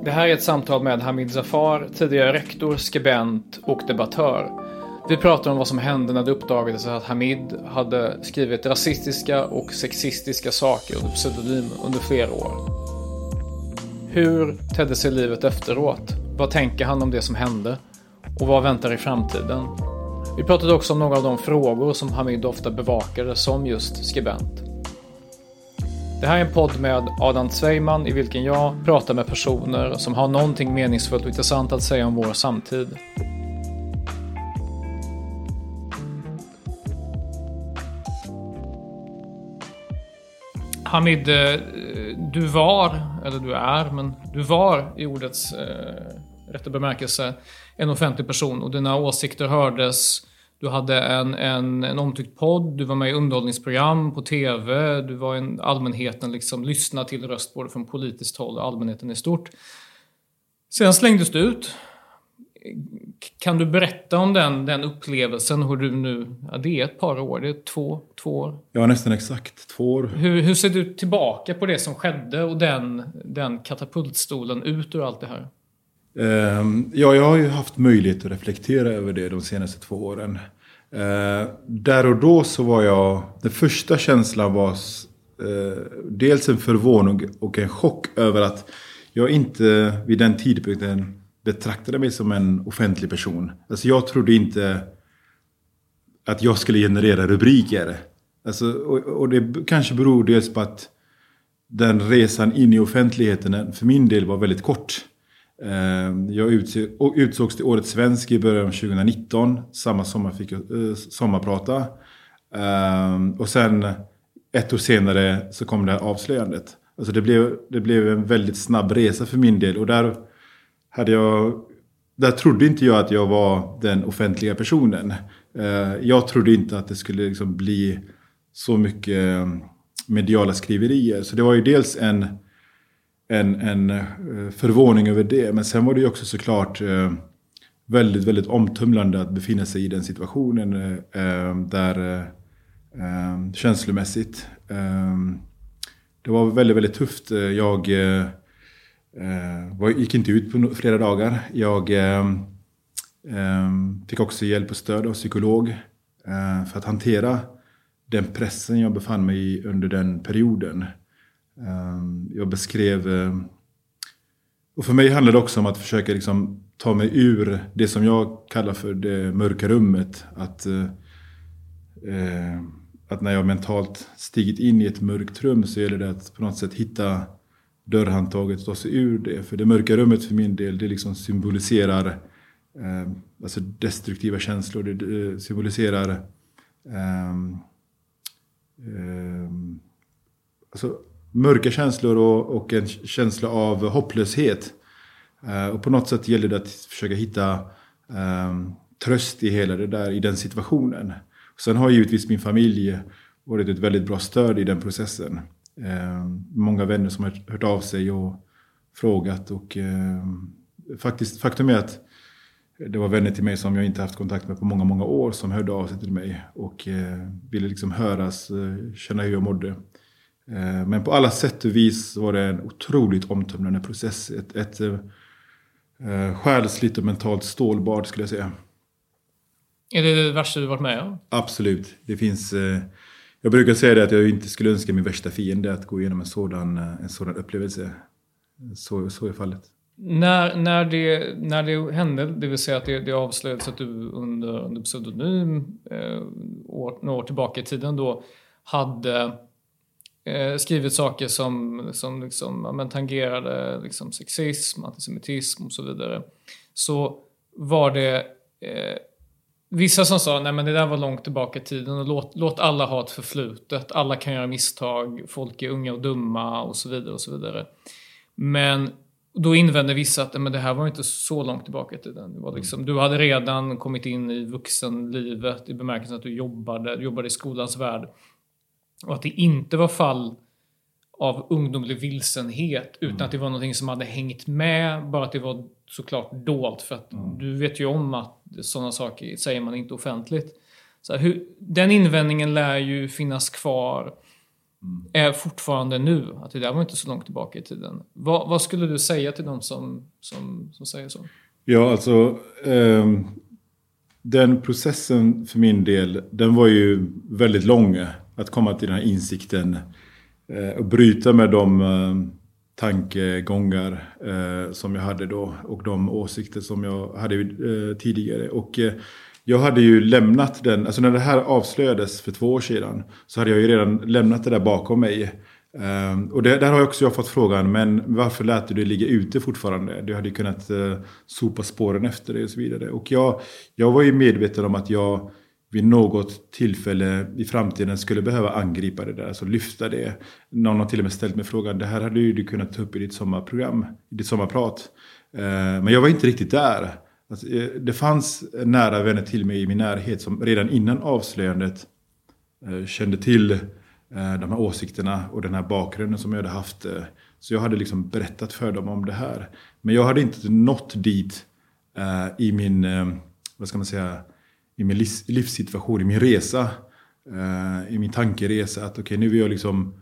Det här är ett samtal med Hamid Zafar, tidigare rektor, skribent och debattör. Vi pratar om vad som hände när det uppdagades att Hamid hade skrivit rasistiska och sexistiska saker under pseudonym under flera år. Hur tedde sig livet efteråt? Vad tänker han om det som hände? Och vad väntar i framtiden? Vi pratade också om några av de frågor som Hamid ofta bevakade som just skribent. Det här är en podd med Adam Zweiman i vilken jag pratar med personer som har någonting meningsfullt och intressant att säga om vår samtid. Hamid, eh, du var, eller du är, men du var i ordets eh, rätta bemärkelse en offentlig person och dina åsikter hördes. Du hade en, en, en omtyckt podd, du var med i underhållningsprogram på TV, du var en allmänheten liksom lyssnade till röst både från politiskt håll och allmänheten i stort. Sen slängdes du ut. Kan du berätta om den, den upplevelsen, hur du nu, ja, det är ett par år, det är två, två år? Ja, nästan exakt två år. Hur, hur ser du tillbaka på det som skedde och den, den katapultstolen ut ur allt det här? Ehm, ja, jag har ju haft möjlighet att reflektera över det de senaste två åren. Ehm, där och då så var jag... Den första känslan var eh, dels en förvåning och en chock över att jag inte vid den tidpunkten betraktade mig som en offentlig person. Alltså jag trodde inte att jag skulle generera rubriker. Alltså, och, och det kanske beror dels på att den resan in i offentligheten för min del var väldigt kort. Ehm, jag utsågs till Årets svensk i början av 2019. Samma sommar fick jag eh, sommarprata. Ehm, och sen ett år senare så kom det här avslöjandet. Alltså det blev, det blev en väldigt snabb resa för min del. Och där, hade jag, där trodde inte jag att jag var den offentliga personen. Ehm, jag trodde inte att det skulle liksom bli så mycket mediala skriverier. Så det var ju dels en en, en eh, förvåning över det. Men sen var det ju också såklart eh, väldigt, väldigt omtumlande att befinna sig i den situationen. Eh, där känslomässigt. Det var väldigt, väldigt tufft. Jag gick inte ut på flera dagar. Jag fick också hjälp och stöd av psykolog för att hantera den pressen jag befann mig i under den perioden. Ehm, jag beskrev... Ehm, och för mig handlar det också om att försöka liksom ta mig ur det som jag kallar för det mörka rummet. Att, eh, ehm, att när jag mentalt stigit in i ett mörkt rum så gäller det att på något sätt hitta dörrhandtaget och ta sig ur det. För det mörka rummet för min del, det liksom symboliserar eh, alltså destruktiva känslor. Det, det symboliserar eh, eh, alltså mörka känslor och, och en känsla av hopplöshet. Eh, och på något sätt gäller det att försöka hitta eh, tröst i hela det där, i den situationen. Sen har givetvis min familj varit ett väldigt bra stöd i den processen. Eh, många vänner som har hört av sig och frågat. Och ehm, faktiskt, faktum är att det var vänner till mig som jag inte haft kontakt med på många, många år som hörde av sig till mig och eh, ville liksom höras, eh, känna hur jag mådde. Eh, men på alla sätt och vis var det en otroligt omtumlande process. Ett, ett eh, själsligt och mentalt stålbad skulle jag säga. Är det det värsta du varit med om? Absolut. Det finns, eh, jag brukar säga det att jag inte skulle önska min värsta fiende att gå igenom en sådan, en sådan upplevelse. Så, så är fallet. När, när, det, när det hände, det vill säga att det, det avslöjades att du under, under pseudonym eh, år, några år tillbaka i tiden då hade eh, skrivit saker som, som liksom, men, tangerade liksom, sexism, antisemitism och så vidare. Så var det eh, vissa som sa nej men det där var långt tillbaka i tiden och låt, låt alla ha ett förflutet. Alla kan göra misstag, folk är unga och dumma och så vidare och så vidare. Men då invände vissa att men det här var inte så långt tillbaka i tiden. Det var liksom, du hade redan kommit in i vuxenlivet i bemärkelsen att du jobbade, du jobbade i skolans värld. Och att det inte var fall av ungdomlig vilsenhet utan mm. att det var någonting som hade hängt med, bara att det var såklart dolt. För att mm. du vet ju om att sådana saker säger man inte offentligt. Så hur, den invändningen lär ju finnas kvar mm. är fortfarande nu. Att det där var inte så långt tillbaka i tiden. Vad, vad skulle du säga till de som, som, som säger så? Ja, alltså eh, den processen för min del, den var ju väldigt lång. Att komma till den här insikten eh, och bryta med de eh, tankegångar eh, som jag hade då och de åsikter som jag hade tidigare. Och jag hade ju lämnat den, alltså när det här avslöjades för två år sedan så hade jag ju redan lämnat det där bakom mig. Ehm, och det, där har jag också jag fått frågan, men varför lät du det ligga ute fortfarande? Du hade ju kunnat sopa spåren efter det och så vidare. Och jag, jag var ju medveten om att jag vid något tillfälle i framtiden skulle behöva angripa det där, alltså lyfta det. Någon har till och med ställt mig frågan, det här hade ju du kunnat ta upp i ditt sommarprogram, i ditt sommarprat. Eh, men jag var inte riktigt där. Alltså, eh, det fanns nära vänner till mig i min närhet som redan innan avslöjandet eh, kände till de här åsikterna och den här bakgrunden som jag hade haft. Så jag hade liksom berättat för dem om det här. Men jag hade inte nått dit i min, vad ska man säga, i min livssituation, i min resa. Eh, I min tankeresa. Att okej, okay, nu är jag liksom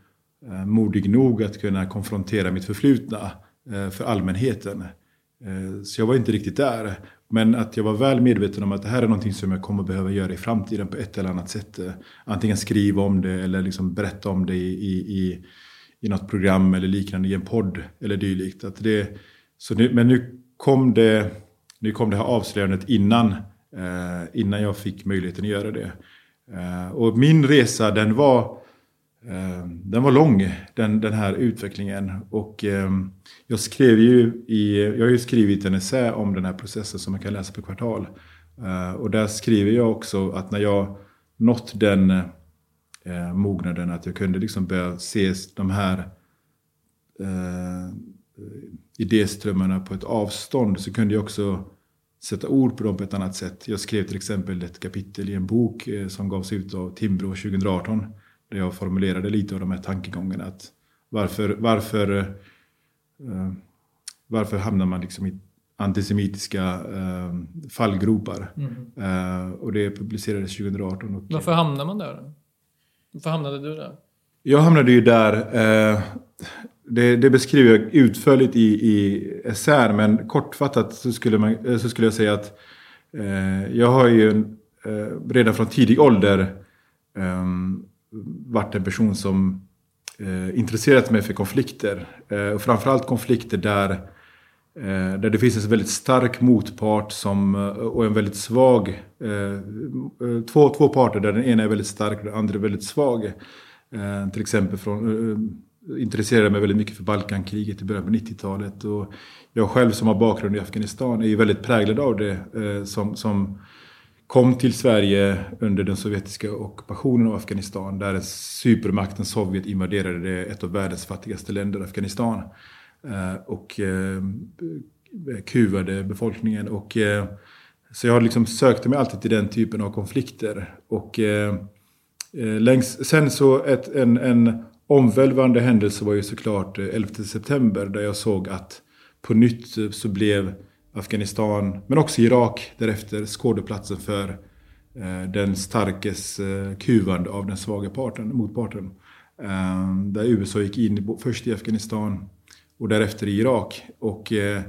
eh, modig nog att kunna konfrontera mitt förflutna eh, för allmänheten. Så jag var inte riktigt där. Men att jag var väl medveten om att det här är någonting som jag kommer behöva göra i framtiden på ett eller annat sätt. Antingen skriva om det eller liksom berätta om det i, i, i något program eller liknande i en podd eller dylikt. Att det, så nu, men nu kom, det, nu kom det här avslöjandet innan, Eh, innan jag fick möjligheten att göra det. Eh, och min resa den var Eh, den var lång, den, den här utvecklingen. Och eh, jag skrev ju i, jag har ju skrivit en essä om den här processen som man kan läsa på kvartal. Eh, och där skriver jag också att när jag nått den eh, mognaden att jag kunde liksom börja se de här eh, idéströmmarna på ett avstånd så kunde jag också sätta ord på dem på ett annat sätt. Jag skrev till exempel ett kapitel i en bok som gavs ut av Timbro 2018 där jag formulerade lite av de här tankegångarna. Att varför, varför, uh, varför hamnar man liksom i antisemitiska uh, fallgropar? Mm. Och det publicerades 2018. Och, varför hamnar man där? Varför hamnade du där? Jag hamnade ju där. Det, det, beskriver jag utförligt i, i SR, men kortfattat så skulle, man, eh, så skulle jag säga att eh, jag har ju eh, redan från tidig ålder eh, varit en person som eh, intresserat mig för konflikter. Eh, och framförallt konflikter där, eh, där det finns en väldigt stark motpart som, och en väldigt svag... Eh, två, två parter där den ena är väldigt stark och den andra är väldigt svag. till exempel från, intresserade mig väldigt mycket för Balkankriget i början på 90-talet. Och jag själv som har bakgrund i Afghanistan är ju väldigt präglad av det eh, som, som kom till Sverige under den sovjetiska ockupationen av Afghanistan där supermakten Sovjet invaderade ett av världens fattigaste länder, Afghanistan. Eh, och eh, kuvade befolkningen. Och, eh, så jag liksom sökte mig alltid till den typen av konflikter. Och eh, eh, längs, sen så ett, en, en omvälvande händelse var ju såklart eh, 11 september där jag såg att på nytt eh, så blev Afghanistan, men också Irak därefter skådeplatsen för eh, den starkes eh, kuvande av den svaga parten, motparten. Eh, där USA gick in först i Afghanistan och därefter i Irak. Och eh,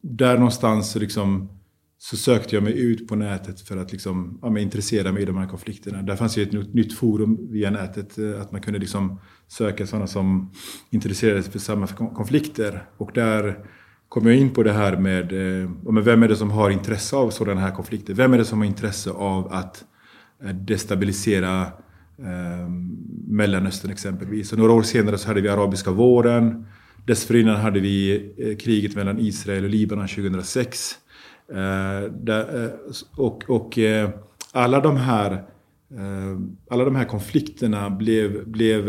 där någonstans liksom så sökte jag mig ut på nätet för att liksom, ja, intressera mig i de här konflikterna. Där fanns ju ett nytt forum via nätet, eh, att man kunde liksom söka sådana som intresserade sig för samma konflikter. Och där kom jag in på det här med, eh, med vem är det som har intresse av sådana här konflikter? Vem är det som har intresse av att eh, destabilisera eh, Mellanöstern exempelvis? Och några år senare så hade vi arabiska våren. Dessförinnan hade vi kriget mellan Israel och Libanon 2006. Eh, eh, och, och eh, alla de här alla de här konflikterna blev, blev,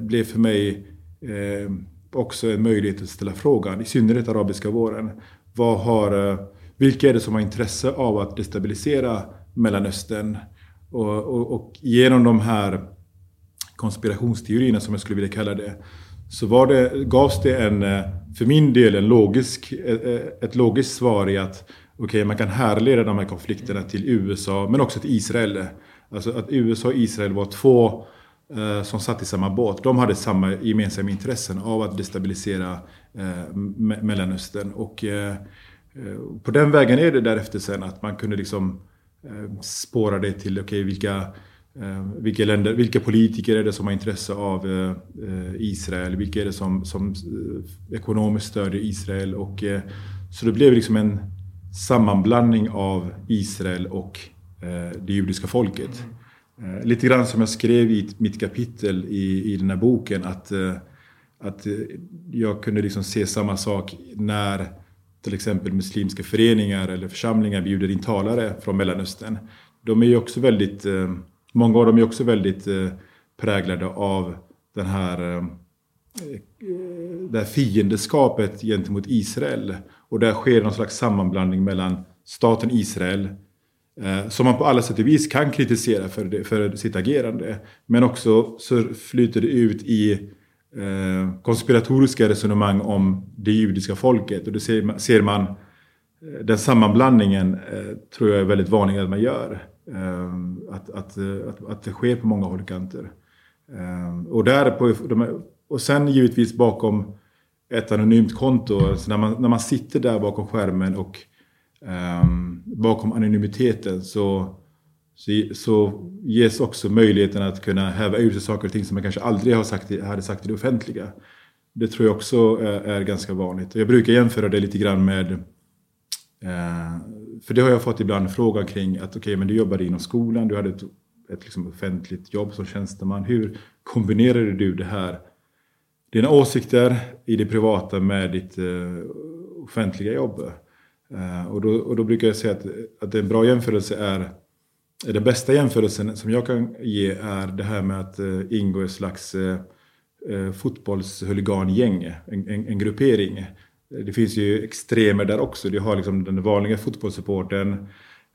blev för mig också en möjlighet att ställa frågan, i synnerhet arabiska våren. Vad har, vilka är det som har intresse av att destabilisera Mellanöstern? Och, och, och genom de här konspirationsteorierna, som jag skulle vilja kalla det, så var det, gavs det en, eh, för min del en logisk, eh, eh, ett logiskt svar i att okay, man kan härleda de här konflikterna till USA men också till Israel. Alltså att USA och Israel var två eh, som satt i samma båt. De hade samma gemensamma intressen av att destabilisera eh, Mellanöstern. Och eh, på den vägen är det därefter sen att man kunde liksom spåra det till okay, vilka Eh, vilka, länder, vilka politiker är det som har intresse av eh, eh, Israel? Vilka är det som, som ekonomiskt stödjer Israel? Och, så det blev liksom en sammanblandning av Israel och det judiska folket. Lite grann som jag skrev i mitt kapitel i, i den här boken att, att jag kunde liksom se samma sak när till exempel muslimska föreningar eller församlingar bjuder in talare från Mellanöstern. De är ju också väldigt Många av dem är också väldigt eh, präglade av den här, eh, eh, det här fiendeskapet gentemot Israel. Och där sker någon slags sammanblandning mellan staten Israel eh, som man på alla sätt och vis kan kritisera för, det, för sitt agerande. Men också så flyter det ut i eh, konspiratoriska resonemang om det judiska folket. Och det ser, ser man, Eh, den sammanblandningen eh, tror jag är väldigt vanlig att man gör. Eh, att, att, eh, att, att det sker på många håll och kanter. Och, där på, de, och sen givetvis bakom ett anonymt konto, alltså när, man, när man sitter där bakom skärmen och ehm, bakom anonymiteten så, så, så, ges också möjligheten att kunna häva ur sig saker och ting som man kanske aldrig har sagt, hade sagt i det offentliga. Det tror jag också är, är ganska vanligt. Jag brukar jämföra det lite grann med Eh, för det har jag fått ibland frågan kring att okej, okay, men du jobbade inom skolan, du hade ett, ett liksom offentligt jobb som tjänsteman. Hur kombinerade du det här, dina åsikter i det privata med ditt eh, offentliga jobb? Eh, och, då, och då brukar jag säga att, att en bra jämförelse är den bästa jämförelsen som jag kan ge är det här med att ingå i ett slags eh, fotbollshuligangäng, en, en, en gruppering det finns ju extremer där också. Du har liksom den vanliga fotbollssupporten,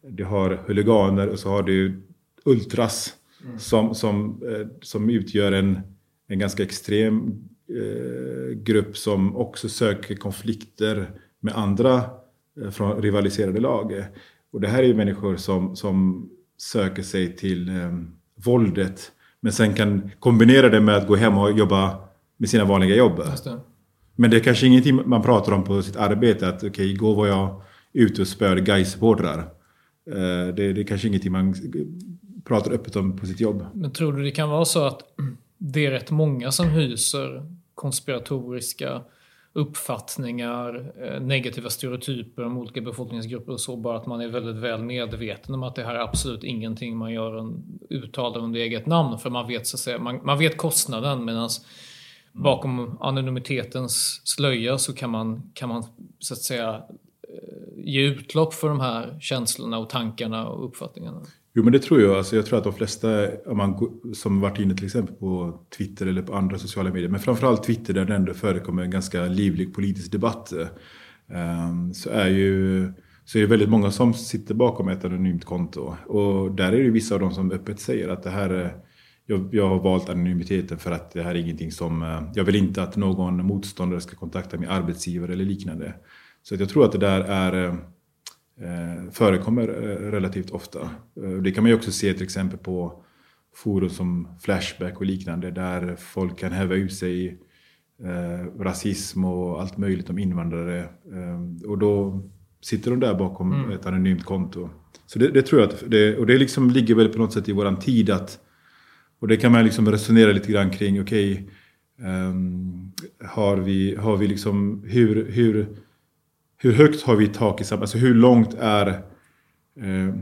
du har huliganer och så har du ultras mm. som, som, eh, som utgör en, en ganska extrem eh, grupp som också söker konflikter med andra eh, från rivaliserade lag. Och det här är ju människor som, som söker sig till eh, våldet men sen kan kombinera det med att gå hem och jobba med sina vanliga jobb. Men det är kanske ingenting man pratar om på sitt arbete. Att okej, okay, igår var jag ute och spöade Gais-supportrar. Eh, det, det är kanske ingenting man pratar öppet om på sitt jobb. Men tror du det kan vara så att det är rätt många som hyser konspiratoriska uppfattningar, eh, negativa stereotyper om olika befolkningsgrupper och så, bara att man är väldigt väl medveten om att det här är absolut ingenting man gör en, uttalar under eget namn, för man vet, så att säga, man, man vet kostnaden medan bakom anonymitetens slöja så kan man, kan man så att säga eh, ge utlopp för de här känslorna och tankarna och uppfattningarna? Jo men det tror jag. Alltså, jag tror att de flesta om man, som varit inne till exempel på Twitter eller på andra sociala medier, men framförallt Twitter där det ändå förekommer en ganska livlig politisk debatt, um, så är ju så är det väldigt många som sitter bakom ett anonymt konto. Och där är det vissa av dem som öppet säger att det här är jag, jag, har valt anonymiteten för att det här är ingenting som... Eh, jag vill inte att någon motståndare ska kontakta min arbetsgivare eller liknande. Så jag tror att det där är, eh, förekommer eh, relativt ofta. Det kan man ju också se till exempel på forum som Flashback och liknande där folk kan häva ut sig eh, rasism och allt möjligt om invandrare. Eh, och då sitter de där bakom mm. ett anonymt konto. Så det, det tror jag att, det, och det liksom ligger väl på något sätt i våran tid att, och det kan man liksom resonera lite grann kring, okej, okay, um, har vi, har vi liksom, hur, hur, hur högt har vi tak i samhället, alltså hur långt är, uh,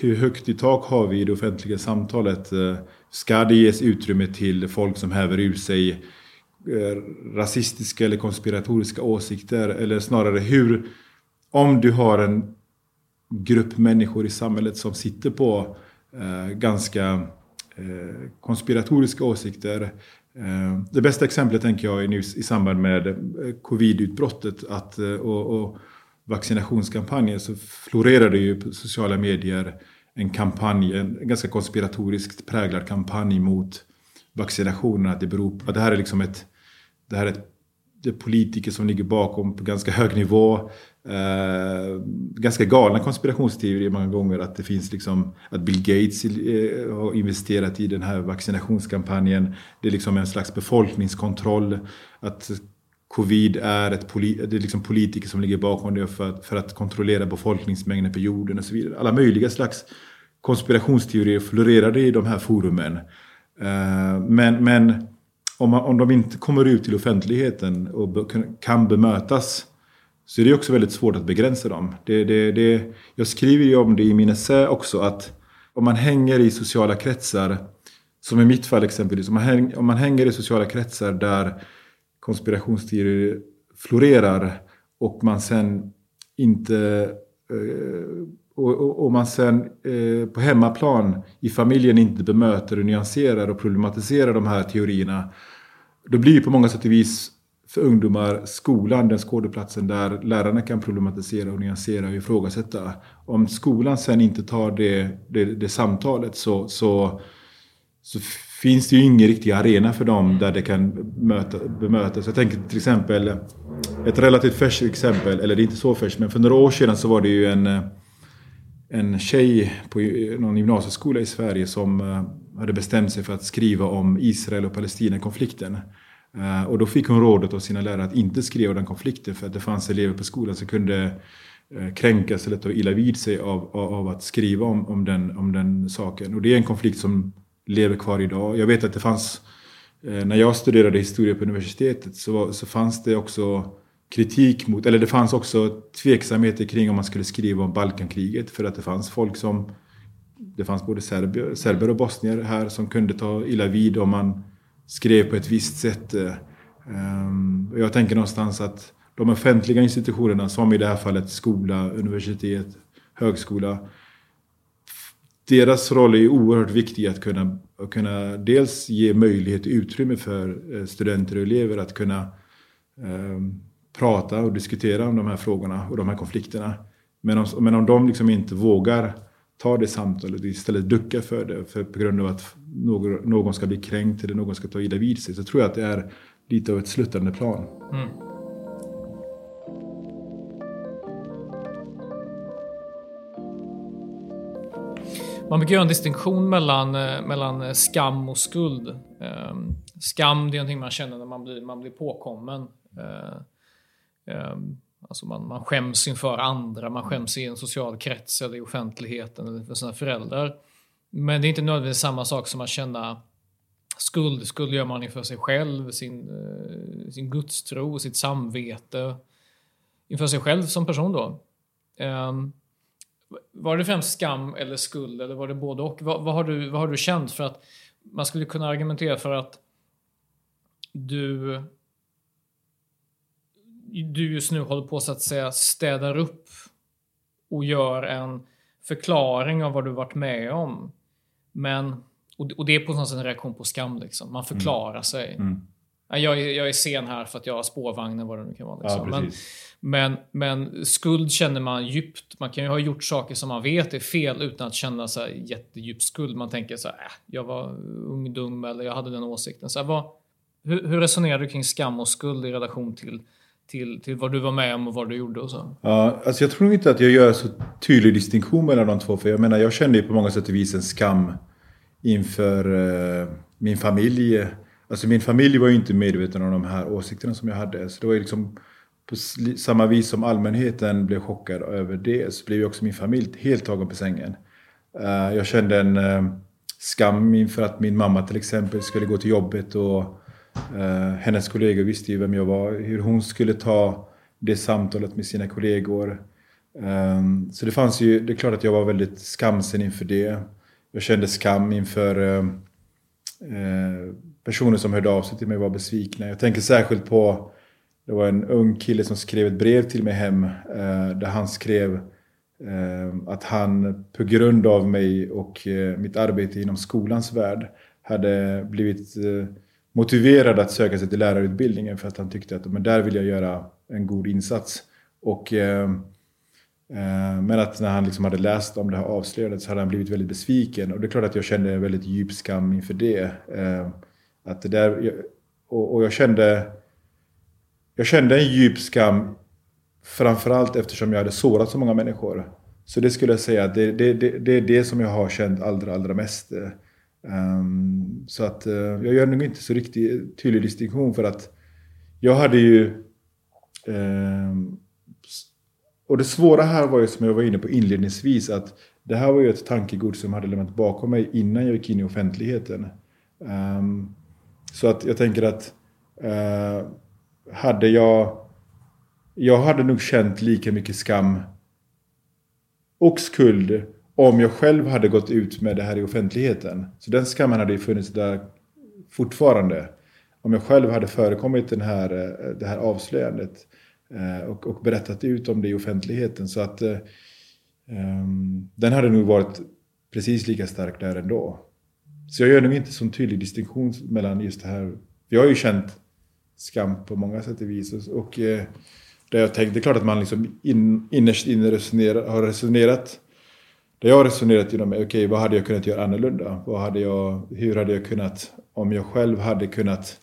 hur högt i tak har vi i det offentliga samtalet? Uh, ska det ges utrymme till folk som häver ur sig eh, rasistiska eller konspiratoriska åsikter? Eller snarare hur, om du har en grupp människor i samhället som sitter på eh, ganska Eh, konspiratoriska åsikter. Eh, det bästa exemplet tänker jag är nu i samband med eh, covidutbrottet att, och, och vaccinationskampanjen så florerade ju på sociala medier en kampanj, en ganska konspiratoriskt präglad kampanj mot vaccinationerna. Att det beror på, att det här är liksom ett, det här är ett det är politiker som ligger bakom på ganska hög nivå. Eh, ganska galna konspirationsteorier många gånger. Att det finns liksom, att Bill Gates eh, har investerat i den här vaccinationskampanjen. Det är liksom en slags befolkningskontroll. Att covid är ett det är liksom politiker som ligger bakom det för att, för att kontrollera befolkningsmängden på jorden och så vidare. Alla möjliga slags konspirationsteorier florerade i de här forumen. Eh, men, men om, man, om de inte kommer ut till offentligheten och kan bemötas så är det också väldigt svårt att begränsa dem. Det, det, det, jag skriver ju om det i min essä också att om man hänger i sociala kretsar, som i mitt fall exempelvis, om man, hänger, om man hänger i sociala kretsar där konspirationsteorier florerar och man sen inte eh, och, och, man sen eh, på hemmaplan i familjen inte bemöter och nyanserar och problematiserar de här teorierna. Då blir på många sätt och vis för ungdomar skolan den skådeplatsen där lärarna kan problematisera och nyansera och ifrågasätta. Om skolan sen inte tar det, det, det samtalet så, så, så, finns det ju ingen riktig arena för dem där det kan möta, bemötas. Jag tänker till exempel ett relativt färskt exempel, eller det är inte så färskt, men för några år sedan så var det ju en en tjej på någon gymnasieskola i Sverige som eh, hade bestämt sig för att skriva om Israel och Palestina-konflikten. Eh, och då fick hon rådet av sina lärare att inte skriva den konflikten för att det fanns elever på skolan som kunde eh, kränkas eller ta illa vid sig av, av att skriva om, om, den, om den saken. Och det är en konflikt som lever kvar idag. Jag vet att det fanns, eh, när jag studerade historia på universitetet så, så fanns det också kritik mot, eller det fanns också tveksamheter kring om man skulle skriva om Balkankriget för att det fanns folk som, det fanns både serber, serber och bosnier här som kunde ta illa vid om man skrev på ett visst sätt. Eh, ehm, jag tänker någonstans att de offentliga institutionerna, som i det här fallet skola, universitet, högskola, deras roll är oerhört viktig att kunna, att kunna dels ge möjlighet och utrymme för eh, studenter och elever att kunna ehm, prata och diskutera om de här frågorna och de här konflikterna. Men om, men om de liksom inte vågar ta det samtalet och istället duckar för det för, på grund av att någon, någon ska bli kränkt eller någon ska ta illa vid sig så tror jag att det är lite av ett sluttande plan. Mm. Man brukar göra en distinktion mellan, eh, mellan eh, skam och skuld. Ehm, skam det är någonting man känner när man blir, man blir påkommen. Eh, ehm, Alltså man, man skäms inför andra, man skäms i en social krets eller i offentligheten eller för sina föräldrar. Men det är inte nödvändigtvis samma sak som att känna skuld. Skuld gör man inför sig själv, sin, eh, sin gudstro, sitt samvete. Inför sig själv som person då. Um, var det främst skam eller skuld eller var det både och? Vad, vad, har du, vad har du känt? För att man skulle kunna argumentera för att du du just nu håller på så att säga städar upp och gör en förklaring av vad du varit med om. Men, och det är på något sätt en reaktion på skam. Liksom. Man förklarar mm. sig. Mm. Jag, är, jag är sen här för att jag har spårvagnen, vad det nu kan vara. Liksom. Ja, men, men, men, skuld känner man djupt. Man kan ju ha gjort saker som man vet är fel utan att känna så här jättedjup skuld. Man tänker så här, äh, jag var ung, dum eller jag hade den åsikten. Så här, vad, hur, hur resonerar du kring skam och skuld i relation till till, till vad du var med om och vad du gjorde och så? Ja, alltså jag tror inte att jag gör så tydlig distinktion mellan de två. För jag menar, jag kände ju på många sätt och vis en skam inför eh, min familj. Alltså min familj var ju inte medveten om de här åsikterna som jag hade. Så det var ju liksom på samma vis som allmänheten blev chockad över det så blev också min familj helt tagen på sängen. Uh, jag kände en uh, skam inför att min mamma till exempel skulle gå till jobbet och Eh, hennes kollegor visste ju vem jag var. Hur hon skulle ta det samtalet med sina kollegor. Um, så det fanns ju, det är klart att jag var väldigt skamsen inför det. Jag kände skam inför eh, eh, personer som hörde av sig till mig och var besvikna. Jag tänker särskilt på det var en ung kille som skrev ett brev till mig hem där han skrev att han på grund av mig och mitt arbete inom skolans värld hade blivit motiverad att söka sig till lärarutbildningen för att han tyckte att men där vill jag göra en god insats. Och, eh, eh, men att när han liksom hade läst om det här avslöjandet så hade han blivit väldigt besviken. Och det är klart att jag kände en väldigt djup skam inför det. Eh, att det där och jag kände jag kände en djup skam framförallt eftersom jag hade sårat så många människor. Så det skulle jag säga det, det, det, det är det som jag har känt allra, allra mest. Um, så att uh, jag gör nog inte så riktigt tydlig distinktion för att jag hade ju... Um, och det svåra här var ju som jag var inne på inledningsvis att det här var ju ett tankegods som hade lämnat bakom mig innan jag gick in i offentligheten. Um, så att jag tänker att uh, hade jag... Jag hade nog känt lika mycket skam och skuld om jag själv hade gått ut med det här i offentligheten. Så den skammen hade ju funnits där fortfarande. Om jag själv hade förekommit den här, eh, det här avslöjandet eh, och, och berättat ut om det i offentligheten. Så att um, den hade nog varit precis lika stark där ändå. Så jag gör nog inte så tydlig distinktion mellan just det här. Jag har ju känt skam på många sätt och vis. Och och där jag tänkte, det är klart att man liksom in, innerst inne resonerar, har resonerat. Jag har resonerat genom mig, okej okay, vad hade jag kunnat göra annorlunda? Vad hade jag, hur hade jag kunnat, om jag själv hade kunnat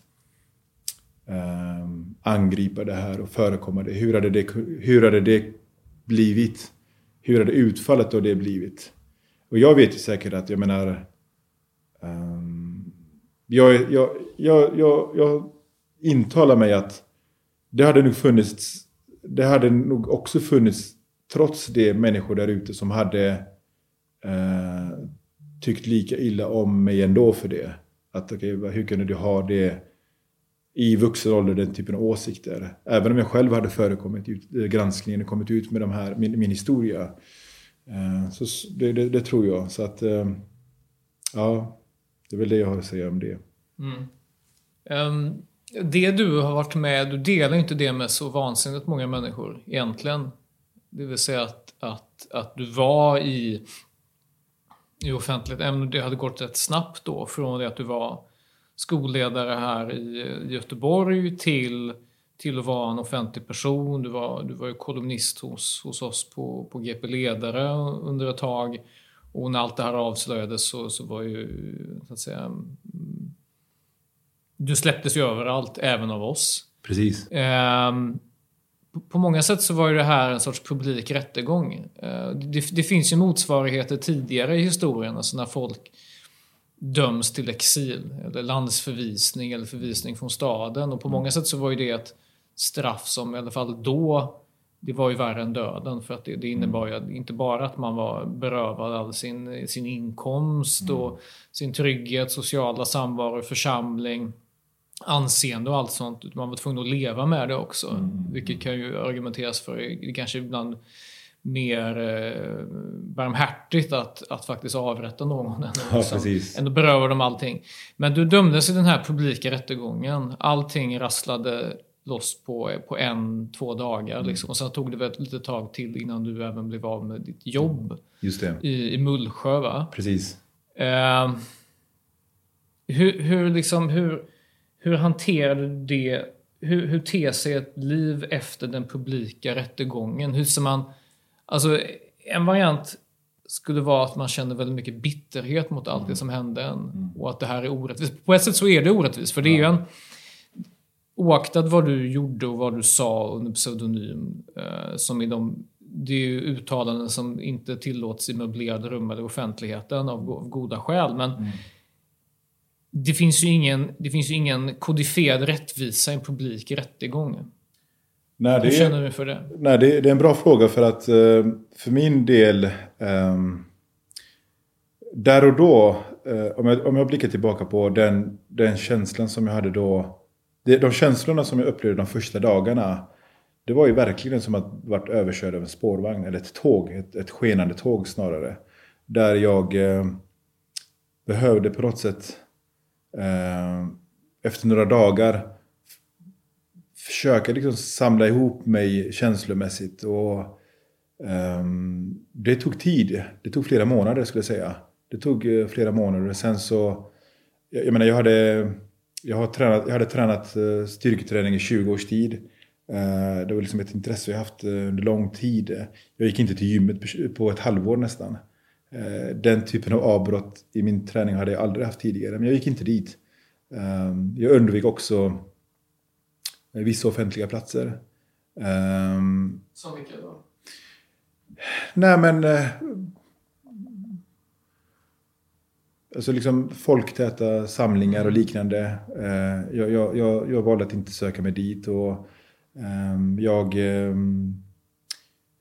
eh, angripa det här och förekomma det. Hur hade det, hur hade det blivit? Hur hade utfallet av det blivit? Och jag vet ju säkert att, jag menar, um, jag, jag, jag, jag, jag intalar mig att det hade nog funnits, det hade nog också funnits trots det människor där ute som hade eh, tyckt lika illa om mig ändå för det. Att okay, hur kunde du ha det i vuxen ålder, den typen av åsikter. Även om jag själv hade förekommit i eh, granskningen och kommit ut med de här, min, min historia. Eh, så det, det, det, tror jag. Så att, eh, ja, det är väl det jag har att säga om det. Mm. Um, det du har varit med, du delar inte det med så vansinnigt många människor egentligen. Det vill säga att, att, att du var i, i offentlighet, även om det hade gått rätt snabbt då, från det att du var skolledare här i Göteborg till, till att vara en offentlig person. Du var, du var ju kolumnist hos, hos oss på, på GP Ledare under ett tag. Och när allt det här avslöjades så, så var ju, så att säga, du släpptes ju överallt, även av oss. Precis. Um, på många sätt så var ju det här en sorts publik rättegång. Uh, det, det, finns ju motsvarigheter tidigare i historien, alltså när folk döms till exil, eller landsförvisning eller förvisning från staden. Och på många sätt så var ju det ett straff som i alla fall då det var ju värre än döden för att det, det innebar ju inte bara att man var berövad all sin, sin inkomst mm. och sin trygghet, sociala samvaro, församling, anseende och allt sånt. Man var tvungen att leva med det också. Mm. Vilket kan ju argumenteras för, det kanske ibland mer eh, barmhärtigt att, att faktiskt avrätta någon än, ja, liksom, än att beröva dem allting. Men du dömdes i den här publika rättegången. Allting rasslade loss på, på en, två dagar. Mm. Liksom. Och sen tog det väl ett litet tag till innan du även blev av med ditt jobb I, i Mullsjö. Va? Precis. Eh, hur, hur, liksom, hur, hur hanterar du det? Hur, hur ter sig ett liv efter den publika rättegången? Hur ser man... Alltså, en variant skulle vara att man känner väldigt mycket bitterhet mot allt mm. det som hände en. Mm. Och att det här är orättvist. På ett sätt så är det orättvist, för det är ju en... Oaktat vad du gjorde och vad du sa under pseudonym, eh, som i de det är ju uttalanden som inte tillåts i möblerade rum eller offentligheten av, av goda skäl. Men mm det finns ju ingen, det finns ingen kodifierad rättvisa i en publik rättegång. Nej, det Hur känner du för det? nej, det, det är en bra fråga för att eh, för min del ehm, där och då, eh, om, jag, om jag blickar tillbaka på den, den känslan som jag hade då. De känslorna som jag upplevde de första dagarna. Det var ju verkligen som att varit överkörd av en spårvagn eller ett tåg. Ett, ett skenande tåg snarare. Där jag eh, behövde på något sätt Eh, efter några dagar försöka liksom samla ihop mig känslomässigt. Och, ehm, det tog tid. Det tog flera månader skulle jag säga. Det tog eh, flera månader. Sen så, jag, jag menar jag hade, jag, har tränat, jag hade tränat eh, styrketräning i 20 års tid. Det var liksom ett intresse jag haft under lång tid. Jag gick inte till gymmet på- på ett halvår nästan. Eh, Den typen av avbrott i min träning hade jag aldrig haft tidigare. Men jag gick inte dit. Ehm, Jag undvek också eh, vissa offentliga platser. Ehm, Som vilka då? Nej men... Eh, alltså liksom folktäta samlingar och liknande. Jag, jag, jag, jag valde att inte söka mig dit. Och, ehm, jag,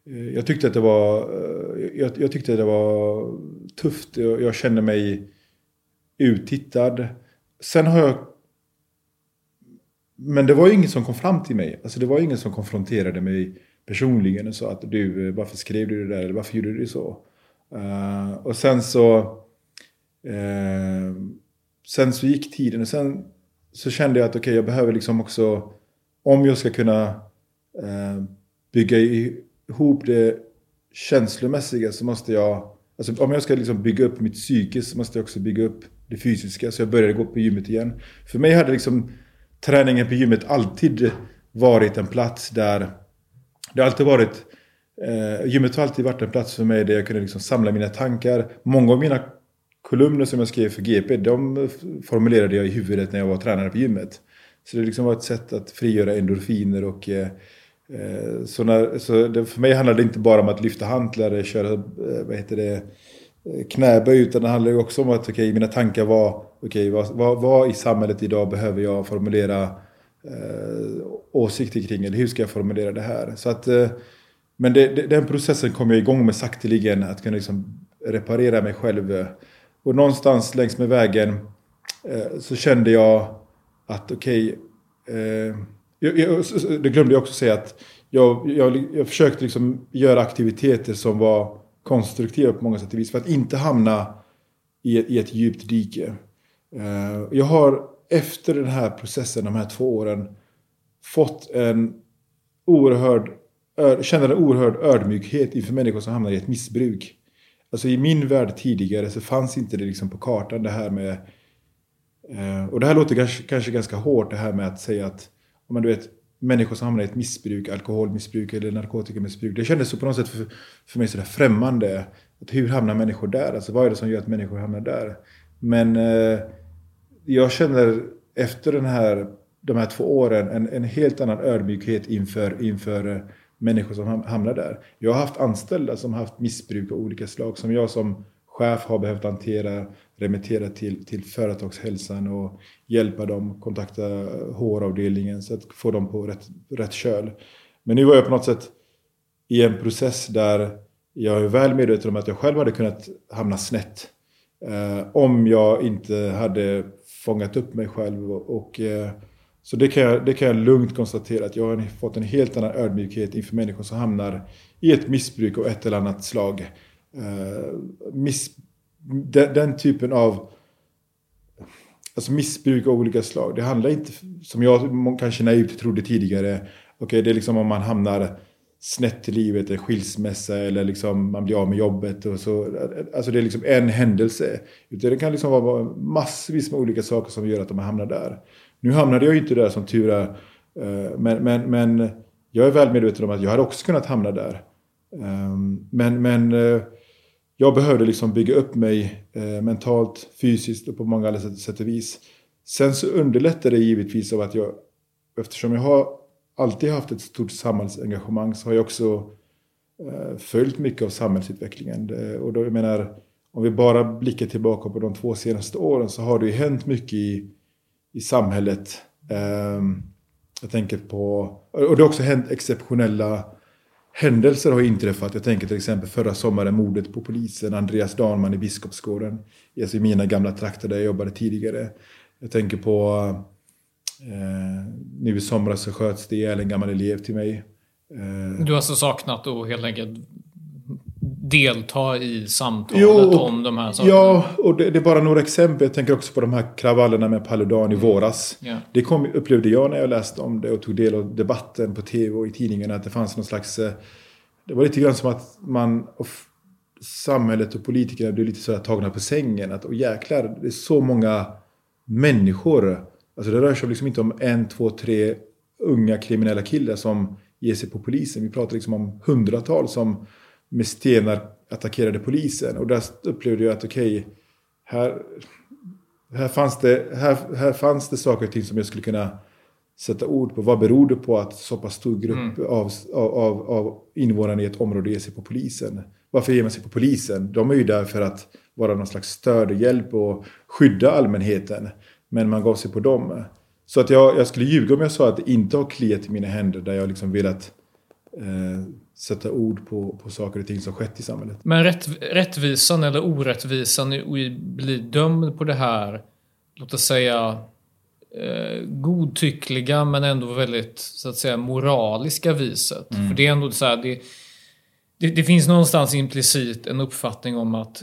Eh, jag tyckte att det var... Eh, jag, jag tyckte att det var tufft. Jag, jag kände mig uttittad. Sen har jag... Men det var ju ingen som kom fram till mig. Alltså det var ingen som konfronterade mig personligen och sa att du, eh, varför skrev du det där? Eller varför gjorde du det så? Uh, och sen så... Uh, sen så gick tiden och sen så kände jag att okej, jag behöver liksom också... Om jag ska kunna uh, bygga ihop det känslomässiga så måste jag... Alltså om jag ska liksom bygga upp mitt psyke så måste jag också bygga upp det fysiska. Så jag började gå på gymmet igen. För mig hade liksom träningen på gymmet alltid varit en plats där... Det har alltid varit... Eh, gymmet har alltid varit en plats för mig där jag kunde liksom samla mina tankar. Många av mina kolumner som jag skrev för GP, de formulerade jag i huvudet när jag var tränare på gymmet. Så det liksom var ett sätt att frigöra endorfiner och... Eh, Eh, så när, så det, för mig handlade det inte bara om att lyfta hantlar, köra, eh, vad heter det, eh, knäböj, utan det handlade också om att okay, mina tankar var, okay, vad, vad, vad i samhället idag behöver jag formulera eh, åsikter kring, eller hur ska jag formulera det här? Så att, eh, men det, det, den processen kom jag igång med sakteligen, att kunna liksom reparera mig själv. Och någonstans längs med vägen eh, så kände jag att okej, eh, jag, jag, det glömde jag också säga att jag, jag, jag försökte liksom göra aktiviteter som var konstruktiva på många sätt och vis för att inte hamna i, ett- i ett djupt dike. Uh, jag har efter den här processen, de här två åren, fått en oerhörd, ö, känner en oerhörd ödmjukhet inför människor som hamnar i ett missbruk. Alltså i min värld tidigare så fanns inte det liksom på kartan det här med Eh, och det här låter kanske, kanske ganska hårt det här med att säga att men du vet, människor som hamnar i ett missbruk, alkoholmissbruk eller narkotikamissbruk. Det kändes så på något sätt för, för mig sådär främmande. Att hur hamnar människor där? Alltså vad är det som gör att människor hamnar där? Men eh, jag känner efter den här, de här två åren en, en helt annan ödmjukhet inför, inför eh, människor som hamnar där. Jag har haft anställda som har haft missbruk av olika slag som jag som chef har behövt hantera, remittera till, till företagshälsan och hjälpa dem, kontakta HR-avdelningen så att få dem på rätt, rätt köl. Men nu var jag på något sätt i en process där jag är väl medveten om att jag själv hade kunnat hamna snett. Eh, om jag inte hade fångat upp mig själv. Och, och, eh, så det kan, jag, det kan jag lugnt konstatera att jag har fått en helt annan ödmjukhet inför människor som hamnar i ett missbruk av ett eller annat slag. Eh, miss, den, den typen av alltså missbruk av olika slag. Det handlar inte, som jag kanske naivt trodde tidigare, okej det är liksom om man hamnar snett i livet, eller skilsmässa eller liksom man blir av med jobbet. Och så, alltså det är liksom en händelse. Utan det kan liksom vara massvis med olika saker som gör att man hamnar där. Nu hamnade jag ju inte där som tur är. Eh, men, men, men jag är väl medveten om att jag hade också kunnat hamna där. Ehm, men, men eh, jag behövde liksom bygga upp mig eh, mentalt, fysiskt och på många sätt, sätt och vis. Sen så underlättar det givetvis av att jag, eftersom jag har alltid haft ett stort samhällsengagemang så har jag också eh, följt mycket av samhällsutvecklingen. Det, och då jag menar, om vi bara blickar tillbaka på de två senaste åren så har det ju hänt mycket i, i samhället. Eh, Jag tänker på, och det har också hänt exceptionella händelser har inträffat. Jag tänker till exempel förra sommaren mordet på polisen Andreas Danman i Biskopsgården. Alltså i mina gamla trakter där jag jobbade tidigare. Jag tänker på eh, nu i somras så sköts det ihjäl en gammal elev till mig. Eh, du har alltså saknat och helt enkelt delta i samtalet jo, om de här sakerna? Ja, och det, det, är bara några exempel. Jag tänker också på de här kravallerna med Paludan i våras. Yeah. Det kom, upplevde jag när jag läste om det och tog del av debatten på tv och i tidningarna. Att det fanns någon slags... Eh, det var lite grann som att man... Och samhället och politikerna blev lite sådär tagna på sängen. Att, och jäklar, det är så många människor. Alltså det rör sig liksom inte om en, två, tre unga kriminella killar som ger sig på polisen. Vi pratar liksom om hundratals som med stenar attackerade polisen. Och där upplevde jag att okej, okay, här, här, fanns det, här, här fanns det saker och ting som jag skulle kunna sätta ord på. Vad beror det på att så pass stor grupp mm. av, av, av invånarna i ett område ger sig på polisen? Varför ger man sig på polisen? De är ju där för att vara någon slags stöd och hjälp och skydda allmänheten. Men man gav sig på dem. Så att jag, jag skulle ljuga om jag sa att det inte har kliat i mina händer där jag liksom velat eh, sätta ord på, på saker och ting som skett i samhället. Men rätt, rättvisan eller orättvisan i bli dömd på det här, låt oss säga eh, godtyckliga men ändå väldigt så att säga moraliska viset. Mm. För det är ändå så här, det, det, det, finns någonstans implicit en uppfattning om att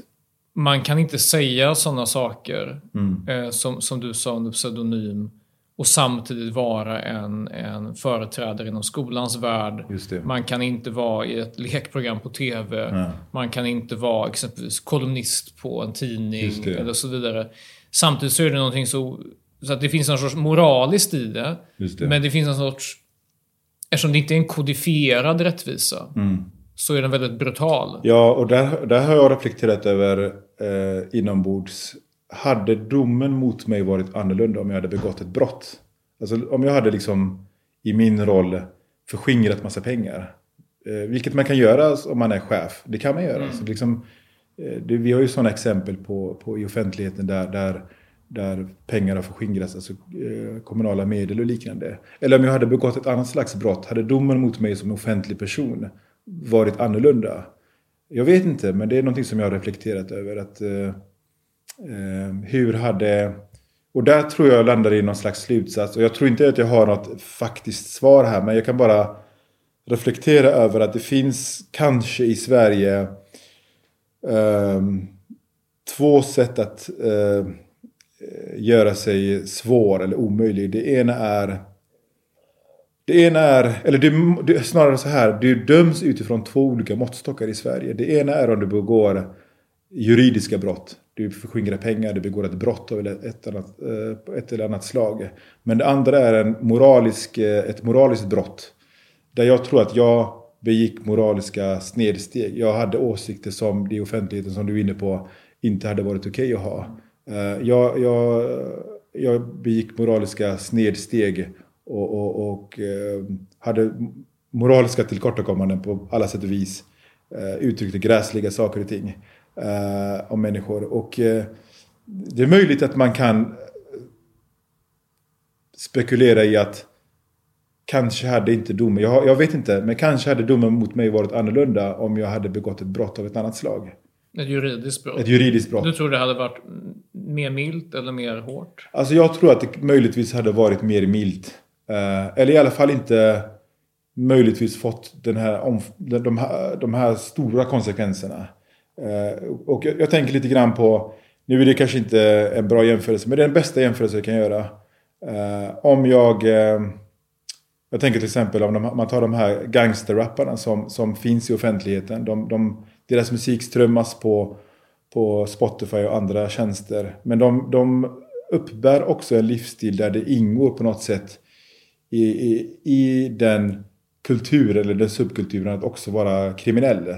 man kan inte säga sådana saker mm. eh, som, som du sa under pseudonym och samtidigt vara en, en företrädare inom skolans värld. Man kan inte vara i ett lekprogram på TV. Ja. Man kan inte vara exempelvis kolumnist på en tidning eller så vidare. Samtidigt så är det någonting så... Så att det finns någon sorts moraliskt i det. det. Men det finns en sorts... Eftersom det inte är en kodifierad rättvisa. Mm. Så är den väldigt brutal. Ja, och där, där har jag reflekterat över eh, inombords hade domen mot mig varit annorlunda om jag hade begått ett brott? Alltså om jag hade liksom i min roll förskingrat massa pengar. Eh, vilket man kan göra om man är chef. Det kan man göra. Mm. Så liksom, eh, det, vi har ju sådana exempel på, på i offentligheten där, där, där pengar har förskingrats. Alltså eh, kommunala medel och liknande. Eller om jag hade begått ett annat slags brott. Hade domen mot mig som offentlig person varit annorlunda? Jag vet inte, men det är någonting som jag har reflekterat över. att eh, Ehm, hur hade... Och där tror jag landar i någon slags slutsats. Och jag tror inte att jag har något faktiskt svar här. Men jag kan bara reflektera över att det finns kanske i Sverige eh, två sätt att eh, göra sig svår eller omöjlig. Det ena är det ena är, eller det, det, snarare så här, du döms utifrån två olika måttstockar i Sverige. Det ena är om du begår juridiska brott. Du förskingrar pengar, du begår ett brott av ett, annat, eh, ett eller annat slag. Men det andra är en moralisk, eh, ett moraliskt brott. Där jag tror att jag begick moraliska snedsteg. Jag hade åsikter som i offentligheten, som du är inne på, inte hade varit okej okay att ha. Eh, jag, jag, jag begick moraliska snedsteg och, och, och hade moraliska tillkortakommanden på alla sätt och vis. Uttryckte gräsliga saker och ting eh, om människor. Och eh, det är möjligt att man kan spekulera i att kanske hade inte domen, jag, jag, vet inte, men kanske hade domen mot mig varit annorlunda om jag hade begått ett brott av ett annat slag. Ett juridiskt brott? Ett juridiskt brott. Du tror det hade varit mer milt eller mer hårt? Alltså jag tror att det möjligtvis hade varit mer milt. Eh, eller i alla fall inte möjligtvis fått den här, de, här, de här stora konsekvenserna. Eh, och jag, jag, tänker lite grann på, nu är det kanske inte en bra jämförelse, men det är den bästa jämförelse jag kan göra. Uh, om jag, uh, jag tänker till exempel om de, man tar de här gangsterrapparna som, som finns i offentligheten. De, de, deras musik strömmas på, på Spotify och andra tjänster. Men de, de uppbär också en livsstil där det ingår på något sätt i, i, i den kulturen eller den subkulturen att också vara kriminell.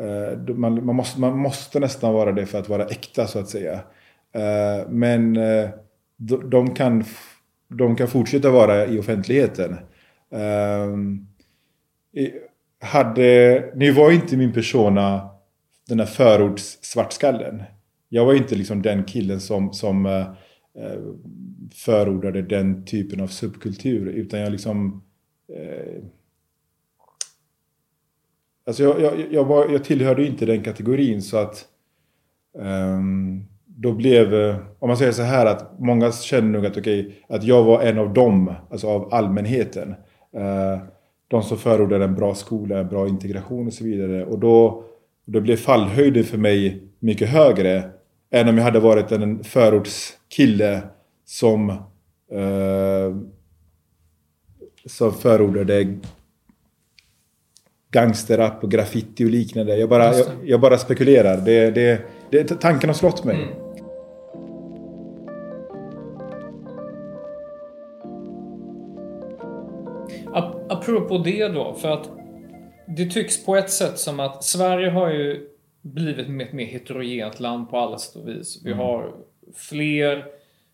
Eh, man, man, måste, man måste nästan vara det för att vara äkta så att säga. Eh, men eh, de kan, de kan fortsätta vara i offentligheten. Ehm, hade, nu var inte min persona den här förorts svartskallen. Jag var inte liksom den killen som, som förordade den typen av subkultur. Utan jag liksom... Eh, alltså jag, jag, jag, var, jag tillhörde inte den kategorin så att... Um, då blev, eh, om man säger så här att många känner nog att okej, okay, att jag var en av dem, alltså av allmänheten. Uh, de som förordade en bra skola, en bra integration och så vidare. Och då, då blev fallhöjden för mig mycket högre än om jag hade varit en förortskille som, uh, som förordade gangsterrap och graffiti och liknande. Jag bara, jag, jag, bara spekulerar. Det, det, det, tanken har slått mig. Mm. apropå det då, för att det tycks på ett sätt som att Sverige har ju blivit ett mer heterogent land på alla sätt och vis. Vi mm. har fler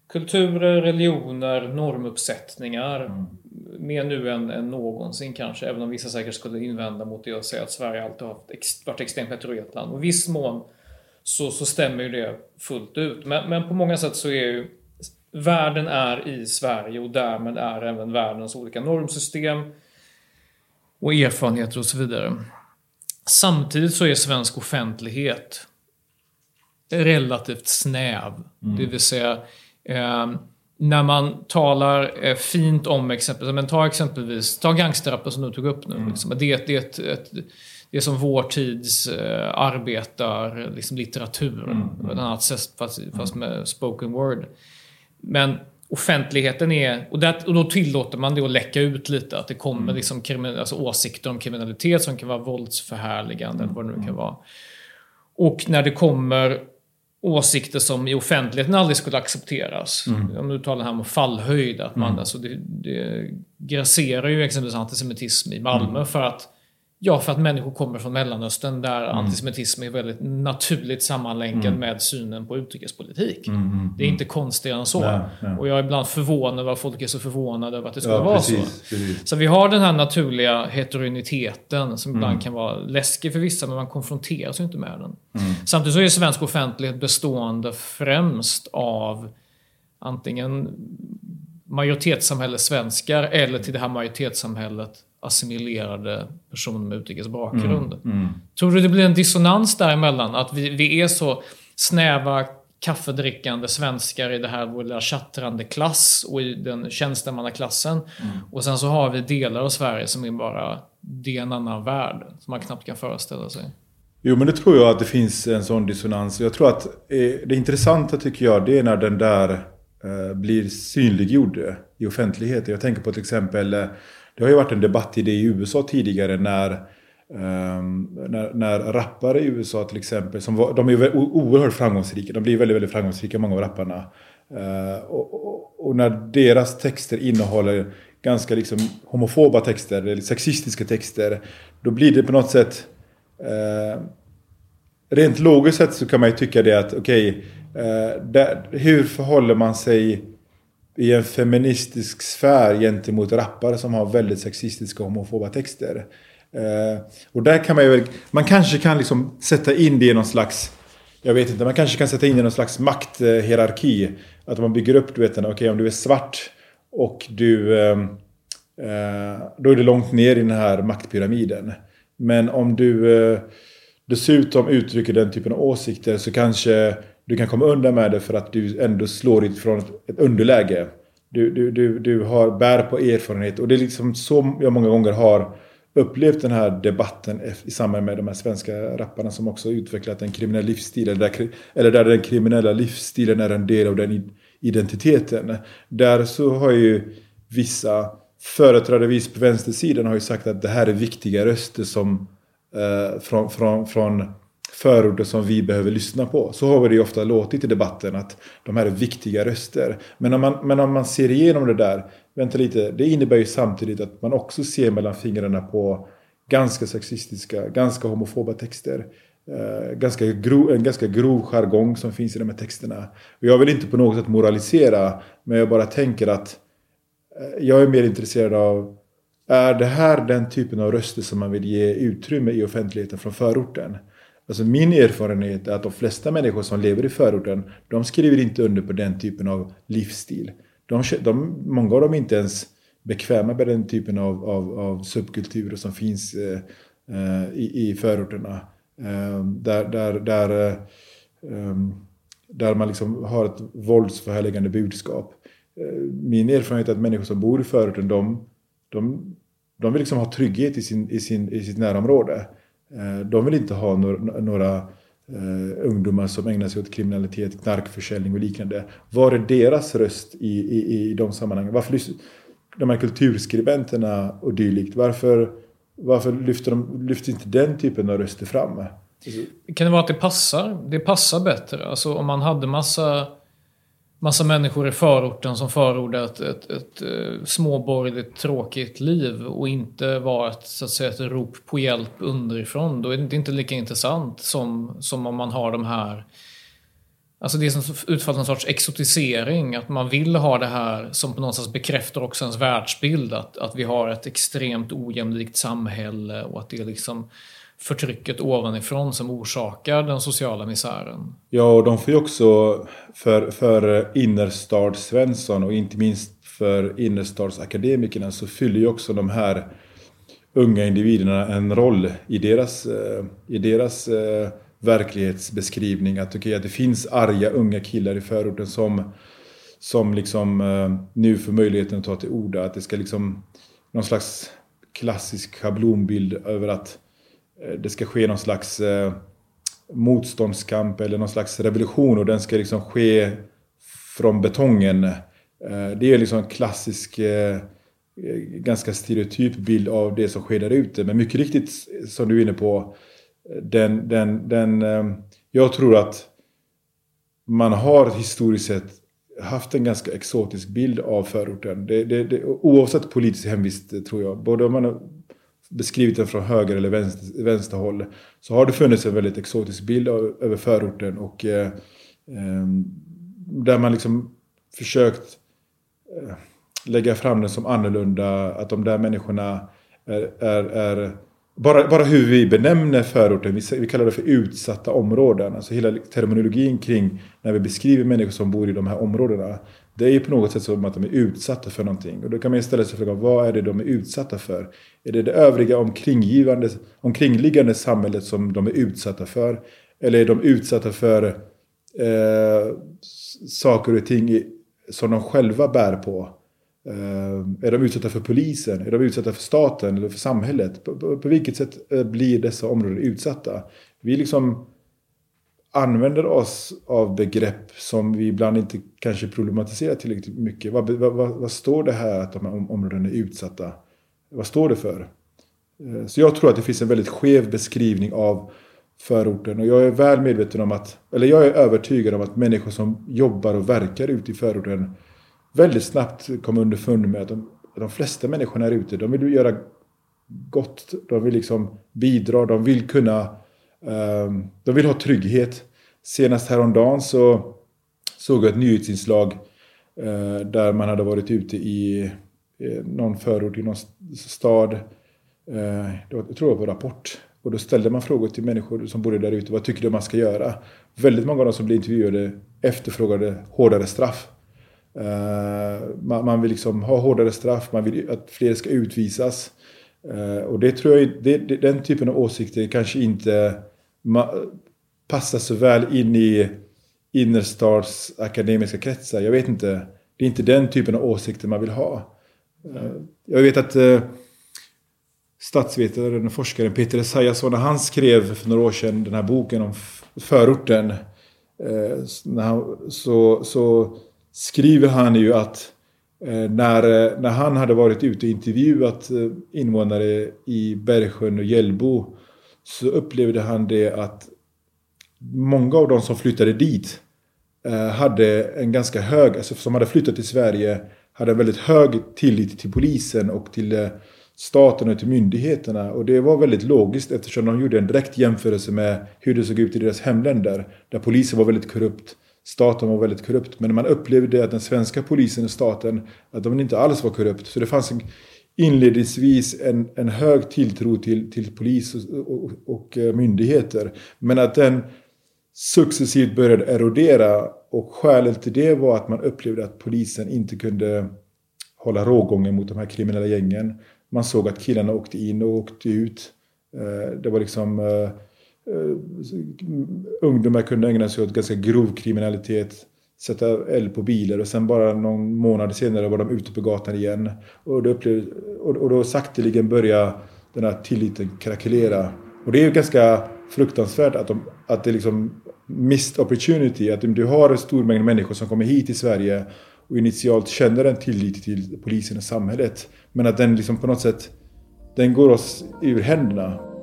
kulturer, religioner, normuppsättningar. Mm. Mer nu än, än någonsin kanske, även om vissa säkert skulle invända mot det och säga att Sverige alltid har varit extremt heterogent land. Och i viss mån så, så stämmer ju det fullt ut. Men, men på många sätt så är ju världen är i Sverige och därmed är även världens olika normsystem och erfarenheter och så vidare. Samtidigt så är svensk offentlighet relativt snäv. Mm. Det vill säga, eh, när man talar eh, fint om exempelvis, men ta exempelvis, ta gangsterrappen som du tog upp nu. Mm. Liksom. Det, det, är ett, ett, det är som vår tids eh, arbetar, liksom litteratur. Mm. På ett annat sätt, fast, fast med spoken word. Men offentligheten är... Och, det, och då tillåter man det att läcka ut lite. Att det kommer mm. liksom alltså åsikter om kriminalitet som kan vara våldsförhärligande eller vad det nu kan mm. vara. Och när det kommer åsikter som i offentligheten aldrig skulle accepteras. Mm. Om du talar här om fallhöjd. Att man, mm. alltså det, det grasserar ju exempelvis antisemitism i Malmö mm. för att Ja, för att människor kommer från Mellanöstern där mm. antisemitism är väldigt naturligt sammanlänkad mm. med synen på utrikespolitik. Mm, mm det är inte konstigare än så. Nej, nej. Och jag är ibland förvånad över att folk är så förvånade över att det skulle ja, vara precis, så. Precis. Så vi har den här naturliga heterogeniteten som ibland mm. kan vara läskig för vissa, men man konfronteras ju inte med den. Mm. Samtidigt så är svensk offentlighet bestående främst av antingen majoritetssamhälle svenskar eller till det här majoritetssamhället assimilerade personer med utrikes bakgrund. Mm, mm. Tror du det blir en dissonans däremellan? Att vi, vi är så snäva kaffedrickande svenskar i det här vår lilla tjattrande klass och i den tjänstemannaklassen. Mm. Och sen så har vi delar av Sverige som är bara, det är en annan värld som man knappt kan föreställa sig. Jo men det tror jag att det finns en sån dissonans. Jag tror att eh, det intressanta tycker jag det är när den där eh, blir synliggjord i offentligheten. Jag tänker på till exempel eh, det har ju varit en debatt i det i USA tidigare när, um, när, när rappare i USA till exempel, som var, de är ju oerhört framgångsrika, de blir väldigt, väldigt framgångsrika många av rapparna. Uh, och, och, och, när deras texter innehåller ganska liksom homofoba texter, eller sexistiska texter, då blir det på något sätt uh, Rent logiskt sett så kan man ju tycka det att okej, eh, okay, uh, hur förhåller man sig i en feministisk sfär gentemot rappare som har väldigt sexistiska och homofoba texter. Eh, och där kan man ju man kanske kan liksom sätta in det i någon slags, jag vet inte, man kanske kan sätta in det i någon slags makthierarki. Att man bygger upp, du vet, okej okay, om du är svart och du, ehm, eh, då är du långt ner i den här maktpyramiden. Men om du eh, dessutom uttrycker den typen av åsikter så kanske du kan komma undan med det för att du ändå slår ifrån ett underläge. Du, du, du, du har, bär på erfarenhet och det är liksom så jag många gånger har upplevt den här debatten i samband med de här svenska rapparna som också utvecklat en kriminell livsstil. Eller där, eller där den kriminella livsstilen är en del av den identiteten. Där så har ju vissa, företrädesvis på vänstersidan, har ju sagt att det här är viktiga röster som eh, från, från, från förordet som vi behöver lyssna på. Så har det ju ofta låtit i debatten att de här är viktiga röster. Men om man, men om man ser igenom det där, vänta lite, det innebär ju samtidigt att man också ser mellan fingrarna på ganska sexistiska, ganska homofoba texter. Eh, ganska grov, en ganska grov jargong som finns i de här texterna. Och jag vill inte på något sätt moralisera, men jag bara tänker att eh, jag är mer intresserad av är det här den typen av röster som man vill ge utrymme i offentligheten från förorten? Alltså min erfarenhet är att de flesta människor som lever i förorten, de skriver inte under på den typen av livsstil. De, de, många av dem är inte ens bekväma med den typen av, av, av subkulturer som finns eh, eh i, i förorterna. Eh, där, där, där, eh, där man liksom har ett våldsförhärligande budskap. Eh, min erfarenhet är att människor som bor i förorten, de, de, de vill liksom ha trygghet i, sin, i, sin, i sitt närområde. Eh, de vill inte ha några, några eh, ungdomar som ägnar sig åt kriminalitet, knarkförsäljning och liknande. Var är deras röst i, i, i de sammanhangen? Varför de här kulturskribenterna och dylikt, varför, varför lyfter, de, lyfter inte den typen av röster fram? Kan det vara att det passar? Det passar bättre. Alltså om man hade massa, massa människor i förorten som förordar ett, ett, ett, ett småborgerligt tråkigt liv och inte var ett, så att säga, ett rop på hjälp underifrån. Då är det inte lika intressant som, som om man har de här Alltså det är som utfallet någon sorts exotisering, att man vill ha det här som på något sätt bekräftar också ens världsbild, att, att vi har ett extremt ojämlikt samhälle och att det är liksom förtrycket ovanifrån som orsakar den sociala misären. Ja, och de får ju också för, för innerstadssvensson och inte minst för innerstadsakademikerna så fyller ju också de här unga individerna en roll i deras, eh, i deras eh, verklighetsbeskrivning. Att, okay, att det finns arga unga killar i förorten som, som liksom, eh, nu får möjligheten att ta till orda. Att det ska liksom någon slags klassisk schablonbild över att Eh, det ska ske någon slags eh, motståndskamp eller någon slags revolution och den ska liksom ske från betongen. Eh, det är liksom en klassisk, ganska stereotyp bild av det som sker där ute. Men mycket riktigt, som du är inne på, den, den, den, jag tror att man har historiskt sett haft en ganska exotisk bild av förorten. Det, det, det, oavsett politisk hemvist tror jag. Både om man beskrivit den från höger eller vänster, vänsterhåll så har det funnits en väldigt exotisk bild av, över förorten och eh, eh, där man liksom försökt eh, lägga fram den som annorlunda, att de där människorna är, är, är bara, bara hur vi benämner förorten, vi, vi kallar det för utsatta områden. Alltså hela terminologin kring när vi beskriver människor som bor i de här områdena det är ju på något sätt som att de är utsatta för någonting. Och då kan man ställa sig frågan, vad är det de är utsatta för? Är det det övriga omkringgivande, omkringliggande samhället som de är utsatta för? Eller är de utsatta för eh, saker och ting som de själva bär på? Eh, är de utsatta för polisen? Är de utsatta för staten eller för samhället? På, på, på vilket sätt eh, blir dessa områden utsatta? Vi liksom använder oss av begrepp som vi ibland inte kanske problematiserar tillräckligt mycket. Vad, vad, vad, står det här att de här områdena är utsatta? Vad står det för? Eh, så jag tror att det finns en väldigt skev beskrivning av förorten. Och jag är väl medveten om att, eller jag är övertygad om att människor som jobbar och verkar ute i förorten väldigt snabbt kommer underfund med att de, de flesta människorna här ute, de vill göra gott, de vill liksom bidra, de vill kunna Ehm, de vill ha trygghet. Senast häromdagen så såg jag ett nyhetsinslag eh, där man hade varit ute i eh, någon förort i någon stad. Eh, jag tror det var på Rapport. Och då ställde man frågor till människor som bodde där ute. Vad tycker du man ska göra? Väldigt många av de som blev intervjuade efterfrågade hårdare straff. Man vill liksom ha hårdare straff, man vill att fler ska utvisas. Och det tror jag, det, den typen av åsikter kanske inte passar så väl in i innerstads akademiska kretsar. Jag vet inte. Det är inte den typen av åsikter man vill ha. Mm. jag vet att eh, statsvetaren och forskaren Peter Esaiasson, när han skrev för några år sedan den här boken om förorten, eh, så, så skriver han ju att eh, när, när han hade varit ute och intervjuat eh, invånare i Bergsjön och Hjällbo så upplevde han det att många av de som flyttade dit eh, hade en ganska hög, alltså som hade flyttat till Sverige, hade en väldigt hög tillit till polisen och till eh, staten och till myndigheterna. Och det var väldigt logiskt eftersom de gjorde en direkt jämförelse med hur det såg ut i deras hemländer. Där polisen var väldigt korrupt, staten var väldigt korrupt. Men man upplevde att den svenska polisen och staten, att de inte alls var korrupt. Så det fanns en, inledningsvis en, en hög tilltro till, till polis och, och, och eh, myndigheter. Men att den successivt började erodera och skälet till det var att man upplevde att polisen inte kunde hålla rågången mot de här kriminella gängen. Man såg att killarna åkte in och åkte ut. Eh, det var liksom... Eh, ungdomar kunde ägna sig åt ganska grov kriminalitet sätta eld på bilar och sen bara någon månad senare var de ute på gatan igen. Och då, upplevde, och, och då sakteligen började den här tilliten krackelera. Och det är ju ganska fruktansvärt att, de, att det liksom missed opportunity. Att du har en stor mängd människor som kommer hit till Sverige och initialt känner en tillit till polisen och samhället. Men att den liksom på något sätt, den går oss ur händerna.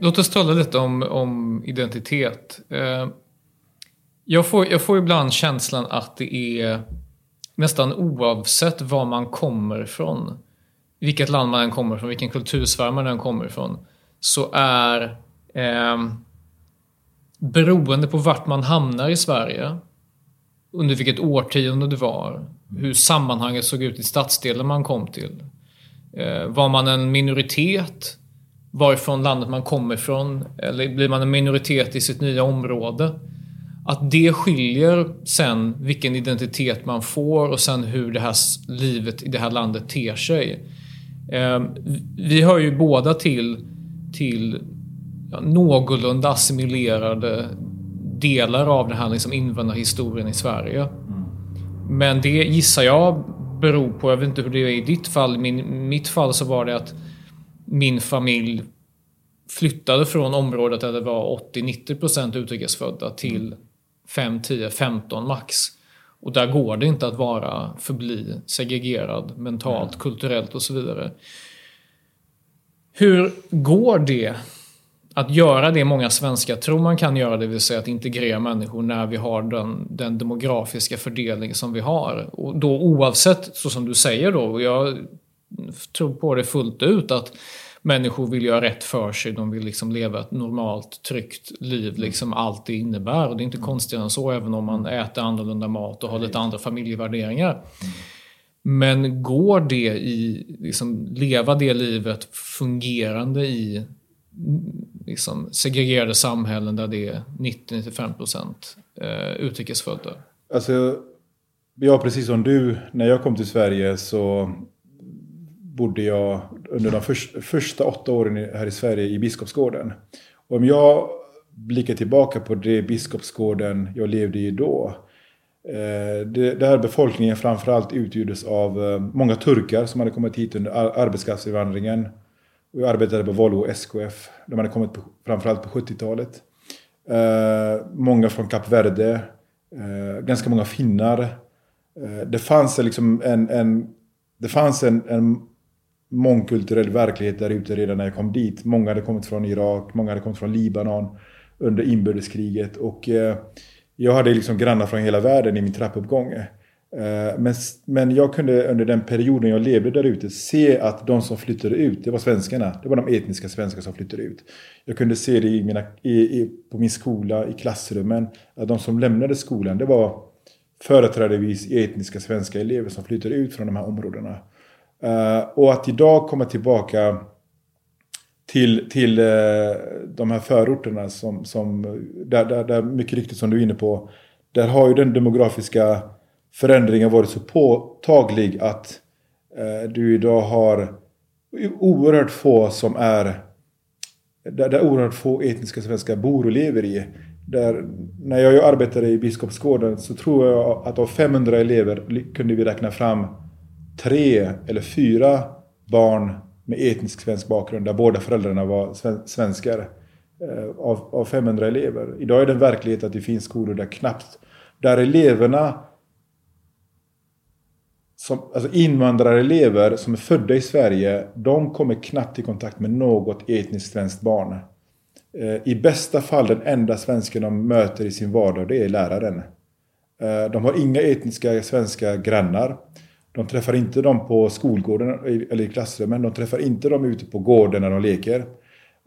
Låt oss tala lite om, om identitet. Eh, jag, får, jag får ibland känslan att det är nästan oavsett var man kommer ifrån, vilket land man än kommer ifrån, vilken kultursfär man än kommer ifrån, så är eh, beroende på vart man hamnar i Sverige, under vilket årtionde det var, hur sammanhanget såg ut i stadsdelen man kom till. Eh, var man en minoritet varifrån landet man kommer ifrån eller blir man en minoritet i sitt nya område. Att det skiljer sen vilken identitet man får och sen hur det här livet i det här landet ter sig. Ehm, vi hör ju båda till, till ja, någorlunda assimilerade delar av den här liksom invandrarhistorien i Sverige. Men det gissar jag beror på, jag vet inte hur det är i ditt fall, i mitt fall så var det att min familj flyttade från området där det var 80-90% utrikesfödda till 5, 10, 15 max. Och där går det inte att vara förbli segregerad mentalt, mm. kulturellt och så vidare. Hur går det att göra det många svenskar tror man kan göra, det vill säga att integrera människor när vi har den, den demografiska fördelning som vi har. Och då oavsett, så som du säger då, och jag tror på det fullt ut, att människor vill göra rätt för sig. De vill liksom leva ett normalt, tryggt liv. Mm. Liksom allt det innebär. Och det är inte mm. konstigare än så, även om man mm. äter annorlunda mat och har lite andra familjevärderingar. Men går det i, liksom, leva det livet fungerande i liksom, segregerade samhällen där det är 90-95% eh, utrikesfödda? Alltså, ja, precis som du. När jag kom till Sverige så bodde jag under de för, första åtta åren här i Sverige i Biskopsgården. Och om jag blickar tillbaka på det Biskopsgården jag levde i då. Eh, det, där befolkningen framförallt utgjordes av eh, många turkar som hade kommit hit under arbetskraftsinvandringen. Och jag arbetade på Volvo SKF. De hade kommit på, framförallt på 70-talet. Eh, många från Kap Verde. Eh, ganska många finnar. Eh, det fanns liksom en, en det fanns en, en mångkulturell verklighet där ute redan när jag kom dit. Många hade kommit från Irak, många hade kommit från Libanon under inbördeskriget. Och eh, jag hade liksom grannar från hela världen i min trappuppgång. Eh, men, men jag kunde under den perioden jag levde där ute se att de som flyttade ut, det var svenskarna. Det var de etniska svenskar som flyttade ut. Jag kunde se det i mina, i, i, på min skola, i klassrummen. Att de som lämnade skolan, det var företrädesvis etniska svenska elever som flyttade ut från de här områdena. Eh, och att idag komma tillbaka till, till eh, de här förorterna som, som där, där, där, mycket riktigt som du är inne på, där har ju den demografiska förändringen varit så påtaglig att eh, du idag har oerhört få som är där, där oerhört få etniska svenskar bor och lever i. Där, när jag arbetade i Biskopsgården så tror jag att av 500 elever kunde vi räkna fram tre eller fyra barn med etnisk svensk bakgrund där båda föräldrarna var svenskar eh, av, av 500 elever. Idag är det en verklighet att det finns skolor där knappt, där eleverna som, alltså invandrarelever som är födda i Sverige, de kommer knappt i kontakt med något etniskt svenskt barn. Eh, I bästa fall den enda svensken de möter i sin vardag, det är läraren. Eh, de har inga etniska svenska grannar. De träffar inte dem på skolgården eller i klassrummen. De träffar inte dem ute på gården när de leker.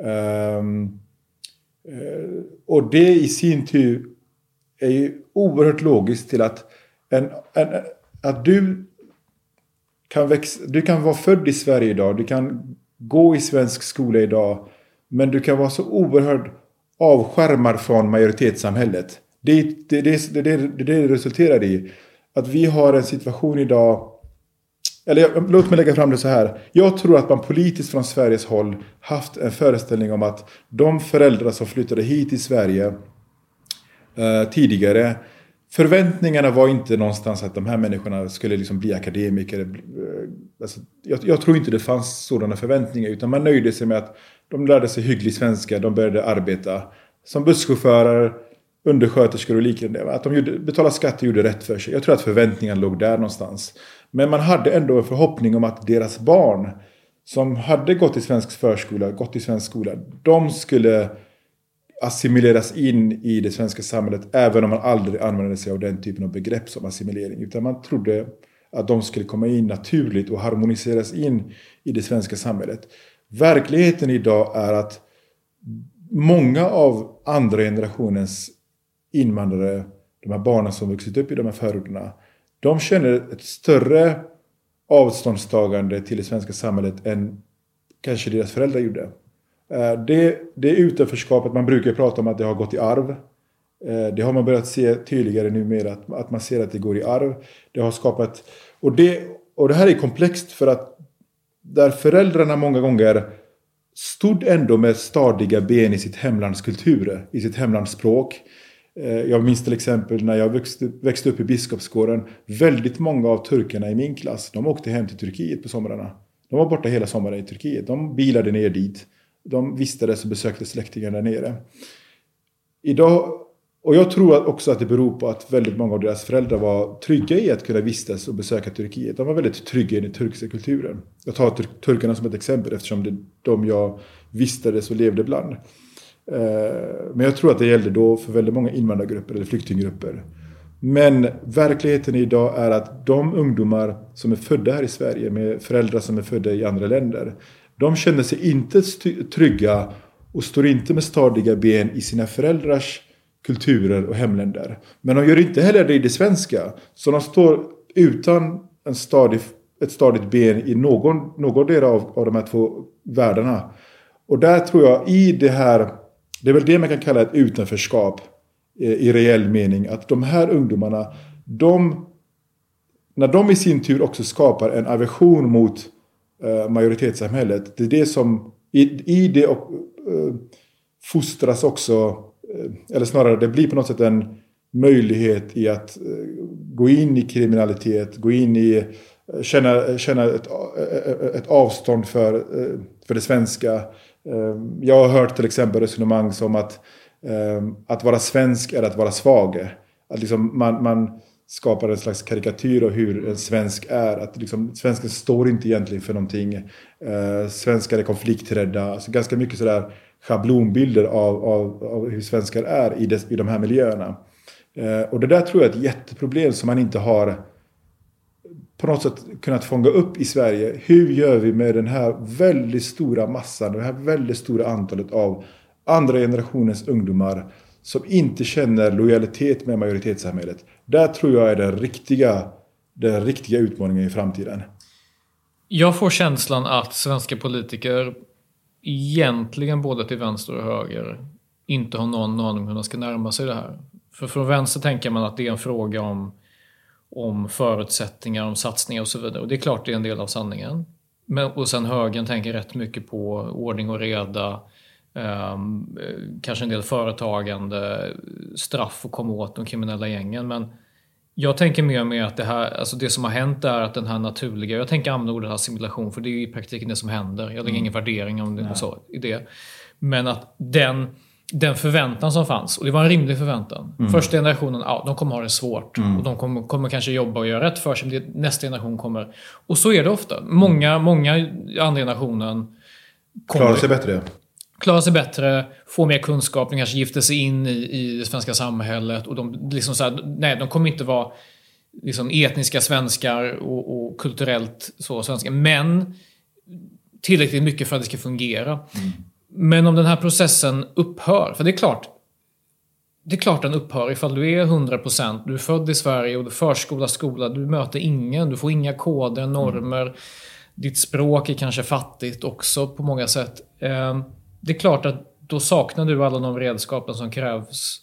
Ehm, eh, och det i sin tur är ju oerhört logiskt till att, en, en, att du, kan växa, du kan vara född i Sverige idag, du kan gå i svensk skola idag, men du kan vara så oerhört avskärmad från majoritetssamhället. Det, det, det, det, det, det resulterar i. Att vi har en situation idag eller låt mig lägga fram det så här. Jag tror att man politiskt från Sveriges håll haft en föreställning om att de föräldrar som flyttade hit till Sverige eh, tidigare Förväntningarna var inte någonstans att de här människorna skulle liksom bli akademiker. Eh, alltså, jag, jag, tror inte det fanns sådana förväntningar. Utan man nöjde sig med att de lärde sig hygglig svenska. De började arbeta som busschaufförer, undersköterskor och liknande. Att de gjorde, betalade skatt och gjorde rätt för sig. Jag tror att förväntningarna låg där någonstans. Men man hade ändå en förhoppning om att deras barn som hade gått i svensk förskola, gått i svensk skola, de skulle assimileras in i det svenska samhället även om man aldrig använde sig av den typen av begrepp som assimilering. Utan man trodde att de skulle komma in naturligt och harmoniseras in i det svenska samhället. Verkligheten idag är att många av andra generationens invandrare, de här barnen som vuxit upp i de här förorterna, de känner ett större avståndstagande till det svenska samhället än kanske deras föräldrar gjorde. Eh, det, det utanförskapet, man brukar prata om att det har gått i arv. Eh, det har man börjat se tydligare numera, att, att man ser att det går i arv. Det har skapat... Och det, och det här är komplext för att där föräldrarna många gånger stod ändå med stadiga ben i sitt hemlands kultur, i sitt hemlands språk. Eh, jag minns till exempel när jag växte, växte upp i Biskopsgården. Väldigt många av turkarna i min klass, de åkte hem till Turkiet på somrarna. De var borta hela sommaren i Turkiet. De bilade ner dit. De vistades och besökte släktingar där nere. Idag, och jag tror också att det beror på att väldigt många av deras föräldrar var trygga i att kunna vistas och besöka Turkiet. De var väldigt trygga i den turkiska kulturen. Jag tar turkarna som ett exempel eftersom det är de jag vistades och levde bland. Eh, men jag tror att det gällde då för väldigt många invandrargrupper eller flyktinggrupper. Men verkligheten idag är att de ungdomar som är födda här i Sverige med föräldrar som är födda i andra länder. De känner sig inte trygga och står inte med stadiga ben i sina föräldrars kulturer och hemländer. Men de gör inte heller det i det svenska. Så de står utan en stadig, ett stadigt ben i någon, någon del av, av de här två världarna. Och där tror jag i det här det är väl det man kan kalla ett utanförskap eh, i reell mening. Att de här ungdomarna, de, när de i sin tur också skapar en aversion mot eh, majoritetssamhället. Det är det som i, i det och, eh, fostras också, eller snarare det blir på något sätt en möjlighet i att gå in i kriminalitet, gå in i, känna, känna ett, ett avstånd för, för det svenska. Ehm, jag har hört till exempel resonemang som att ehm, att vara svensk är att vara svag. Att liksom man, man skapar en slags karikatyr av hur en svensk är. Att liksom, svensken står inte egentligen för någonting. Eh, svenskar är konflikträdda. Alltså ganska mycket sådär schablonbilder av, av, av hur svenskar är i, des, i de här miljöerna. Eh, och det där tror jag är ett jätteproblem som man inte har på något sätt kunnat fånga upp i Sverige. Hur gör vi med den här väldigt stora massan, det här väldigt stora antalet av andra generationens ungdomar som inte känner lojalitet med majoritetssamhället. Där tror jag är den riktiga, den riktiga utmaningen i framtiden. Jag får känslan att svenska politiker egentligen både till vänster och höger inte har någon aning om hur de ska närma sig det här. För från vänster tänker man att det är en fråga om om förutsättningar, om satsningar och så vidare. Och det är klart det är en del av sanningen. Men, och sen högern tänker rätt mycket på ordning och reda, um, kanske en del företagande, straff och komma åt de kriminella gängen. Men jag tänker mer med att det här, alltså det som har hänt är att den här naturliga, jag tänker använda ordet assimilation för det är i praktiken det som händer. Jag lägger mm. ingen värdering om det, så, i det. Men att den den förväntan som fanns. Och det var en rimlig förväntan. Mm. Första generationen, ja, de kommer ha det svårt. Mm. Och de kommer, kommer, kanske jobba och göra rätt för sig. Men nästa generation kommer... Och så är det ofta. Många, många andra generationen kommer... Klarar sig bättre. Klarar sig bättre, får mer kunskap, de kanske gifter sig in i, i det svenska samhället. Och de, liksom så här, nej, de kommer inte vara liksom etniska svenskar och, och kulturellt så svenska. Men tillräckligt mycket för att det ska fungera. Mm. Men om den här processen upphör, för det är klart, det är klart den upphör ifall du är 100%, du är född i Sverige och du förskola, skola, du möter ingen, du får inga koder, normer. Mm. Ditt språk är kanske fattigt också på många sätt. Eh, det är klart att då saknar du alla de redskapen som krävs.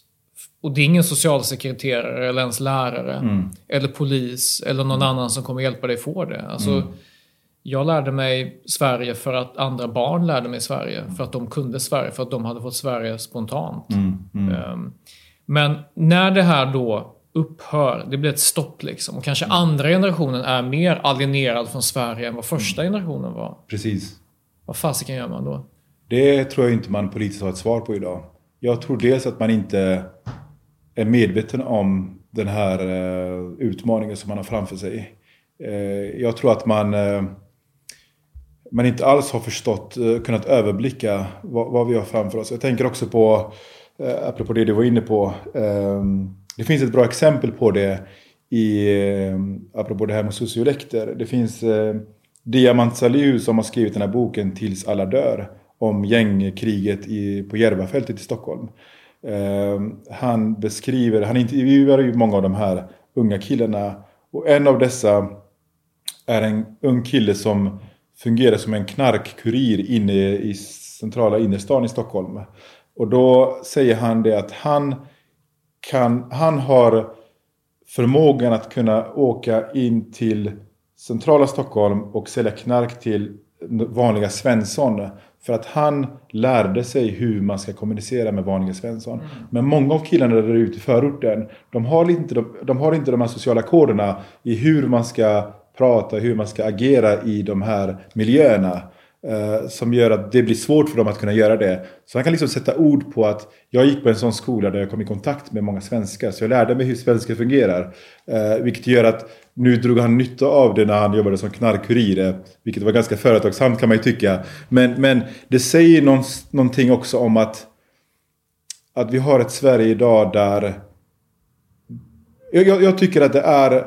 Och det är ingen socialsekreterare eller ens lärare. Mm. Eller polis eller någon mm. annan som kommer hjälpa dig få det. Alltså, mm. Jag lärde mig Sverige för att andra barn lärde mig Sverige. För att de kunde Sverige, för att de hade fått Sverige spontant. Um, men när det här då upphör, det blir ett stopp liksom. Och kanske andra generationen är mer alienerad från Sverige än vad första generationen var. Precis. Vad fasiken gör man då? Det tror jag inte man politiskt har ett svar på idag. Jag tror dels att man inte är medveten om den här uh, utmaningen som man har framför sig. Uh, jag tror att man, men inte alls har förstått, eh, kunnat överblicka vad, vad, vi har framför oss. Jag tänker också på, eh, apropå det du var inne på, ehm, det finns ett bra exempel på det i, eh, apropå det här med sociolekter. Det finns Diamant Salihu som har skrivit den här boken Tills alla dör om gängkriget i, på Järvafältet i Stockholm. Eh, han beskriver, han intervjuar ju många av de här unga killarna. Och en av dessa är en ung kille som fungerar som en knarkkurir inne i centrala innerstan i Stockholm. Och då säger han det att han, kan, han har förmågan att kunna åka in till centrala Stockholm och sälja knark till vanliga Svensson. För att han lärde sig hur man ska kommunicera med vanliga Svensson. Mm. Men många av killarna där ute i förorten, de har, inte de, de har inte de här sociala koderna i hur man ska prata, hur man ska agera i de här miljöerna. Eh, som gör att det blir svårt för dem att kunna göra det. Så han kan liksom sätta ord på att jag gick på en sån skola där jag kom i kontakt med många svenskar. Så jag lärde mig hur svenska fungerar. Eh, vilket gör att nu drog han nytta av det när han jobbade som knarkkurir. Vilket var ganska företagsamt kan man ju tycka. Men, men det säger någon, någonting också om att, att vi har ett Sverige idag där... Jag, jag tycker att det är...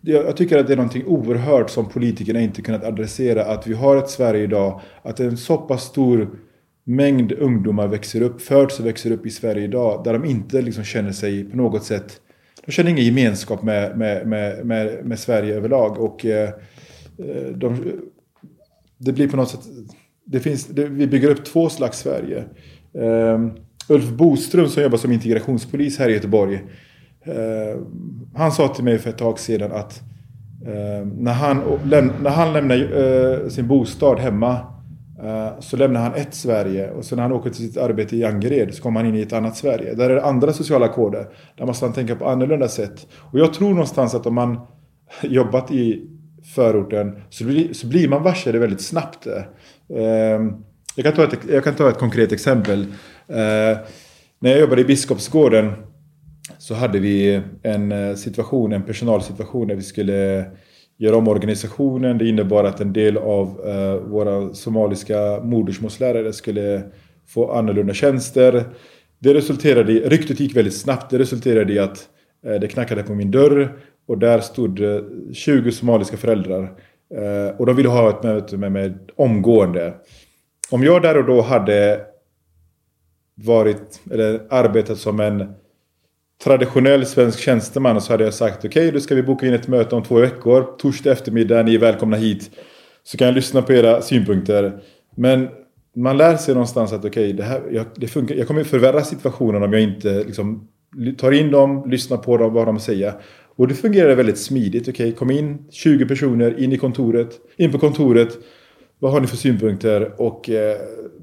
Jag tycker att det är någonting oerhört som politikerna inte kunnat adressera. Att vi har ett Sverige idag. Att en så pass stor mängd ungdomar växer upp, föds och växer upp i Sverige idag. Där de inte liksom känner sig på något sätt de känner ingen gemenskap med, med, med, med, med Sverige överlag. Och eh, eh de, det blir på något sätt... Det finns, det, vi bygger upp två slags Sverige. Uh, Ulf Boström som jobbar som integrationspolis här i Göteborg. Eh, han sa till mig för ett tag sedan att eh, när, han, när han lämnar eh, sin bostad hemma Eh, så lämnar han ett Sverige och sen när han åker till sitt arbete i Angered så kommer han in i ett annat Sverige. Där är det andra sociala koder. Där måste han tänka på annorlunda sätt. Och jag tror någonstans att om man jobbat i förorten så blir, så blir man varse det väldigt snabbt. Eh, jag kan ta ett, jag kan ta ett konkret exempel. Eh, när jag jobbade i Biskopsgården så hade vi en eh, situation, en personalsituation där vi skulle göra om organisationen. Det innebar att en del av eh, våra somaliska modersmålslärare skulle få annorlunda tjänster. Det resulterade i, ryktet gick väldigt snabbt. Det resulterade i att eh, det knackade på min dörr och där stod eh, 20 somaliska föräldrar. Eh, och de ville ha ett möte med mig omgående. Om jag där och då hade varit, eller arbetat som en traditionell svensk tjänsteman så hade jag sagt okej, okay, då ska vi boka in ett möte om två veckor. Torsdag eftermiddag, ni är välkomna hit. Så kan jag lyssna på era synpunkter. Men man lär sig någonstans att okej, okay, jag, jag kommer förvärra situationen om jag inte liksom, tar in dem, lyssnar på dem, vad de säger. Och det fungerade väldigt smidigt. Okej, okay, kom in 20 personer in i kontoret, in på kontoret. Vad har ni för synpunkter? Och eh,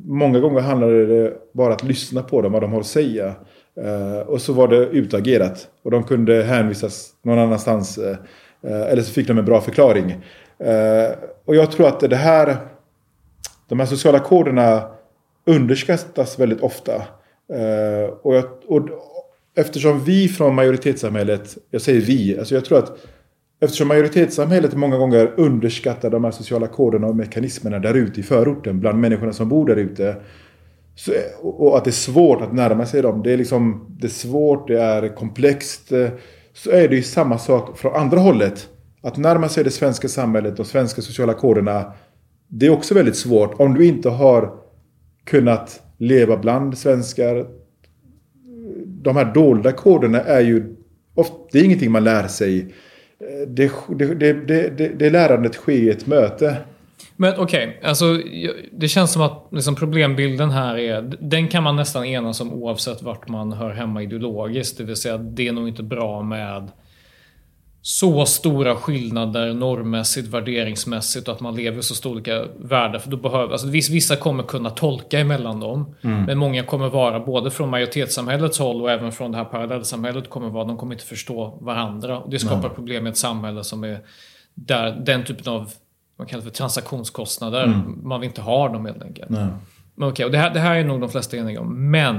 många gånger handlade det bara att lyssna på dem, vad de har att säga. Eh, och så var det utagerat. Och de kunde hänvisas någon annanstans. Eh, eh, eller så fick de en bra förklaring. Och jag tror att det här, de här sociala koderna underskattas väldigt ofta. och, jag, och eftersom vi från majoritetssamhället, jag säger vi, alltså jag tror att Eftersom majoritetssamhället många gånger underskattar de här sociala koderna och mekanismerna där ute i förorten bland människorna som bor där ute. Så, och att det är svårt att närma sig dem. Det är, liksom, det är svårt, det är komplext. Så är det ju samma sak från andra hållet. Att närma sig det svenska samhället, och svenska sociala koderna. det är också väldigt svårt om du inte har kunnat leva bland svenskar. De här dolda koderna är ju ofta, det är ingenting man lär sig. Det, det, det, det, det lärandet sker i ett möte. Men okej, okay, alltså det känns som att liksom, problembilden här är, den kan man nästan enas om oavsett vart man hör hemma ideologiskt. Det vill säga, det är nog inte bra med så stora skillnader normmässigt, värderingsmässigt och att man lever i så stora olika världar. För då behöver, alltså, vissa kommer kunna tolka emellan dem. Mm. Men många kommer vara, både från majoritetssamhällets håll och även från det här parallellsamhället, kommer vara, de kommer inte förstå varandra. Och det skapar Nej. problem i ett samhälle som är där den typen av man kallar för transaktionskostnader, mm. man vill inte ha dem helt enkelt. Nej. Men okej, okay, och det här, det här är nog de flesta eniga om. Men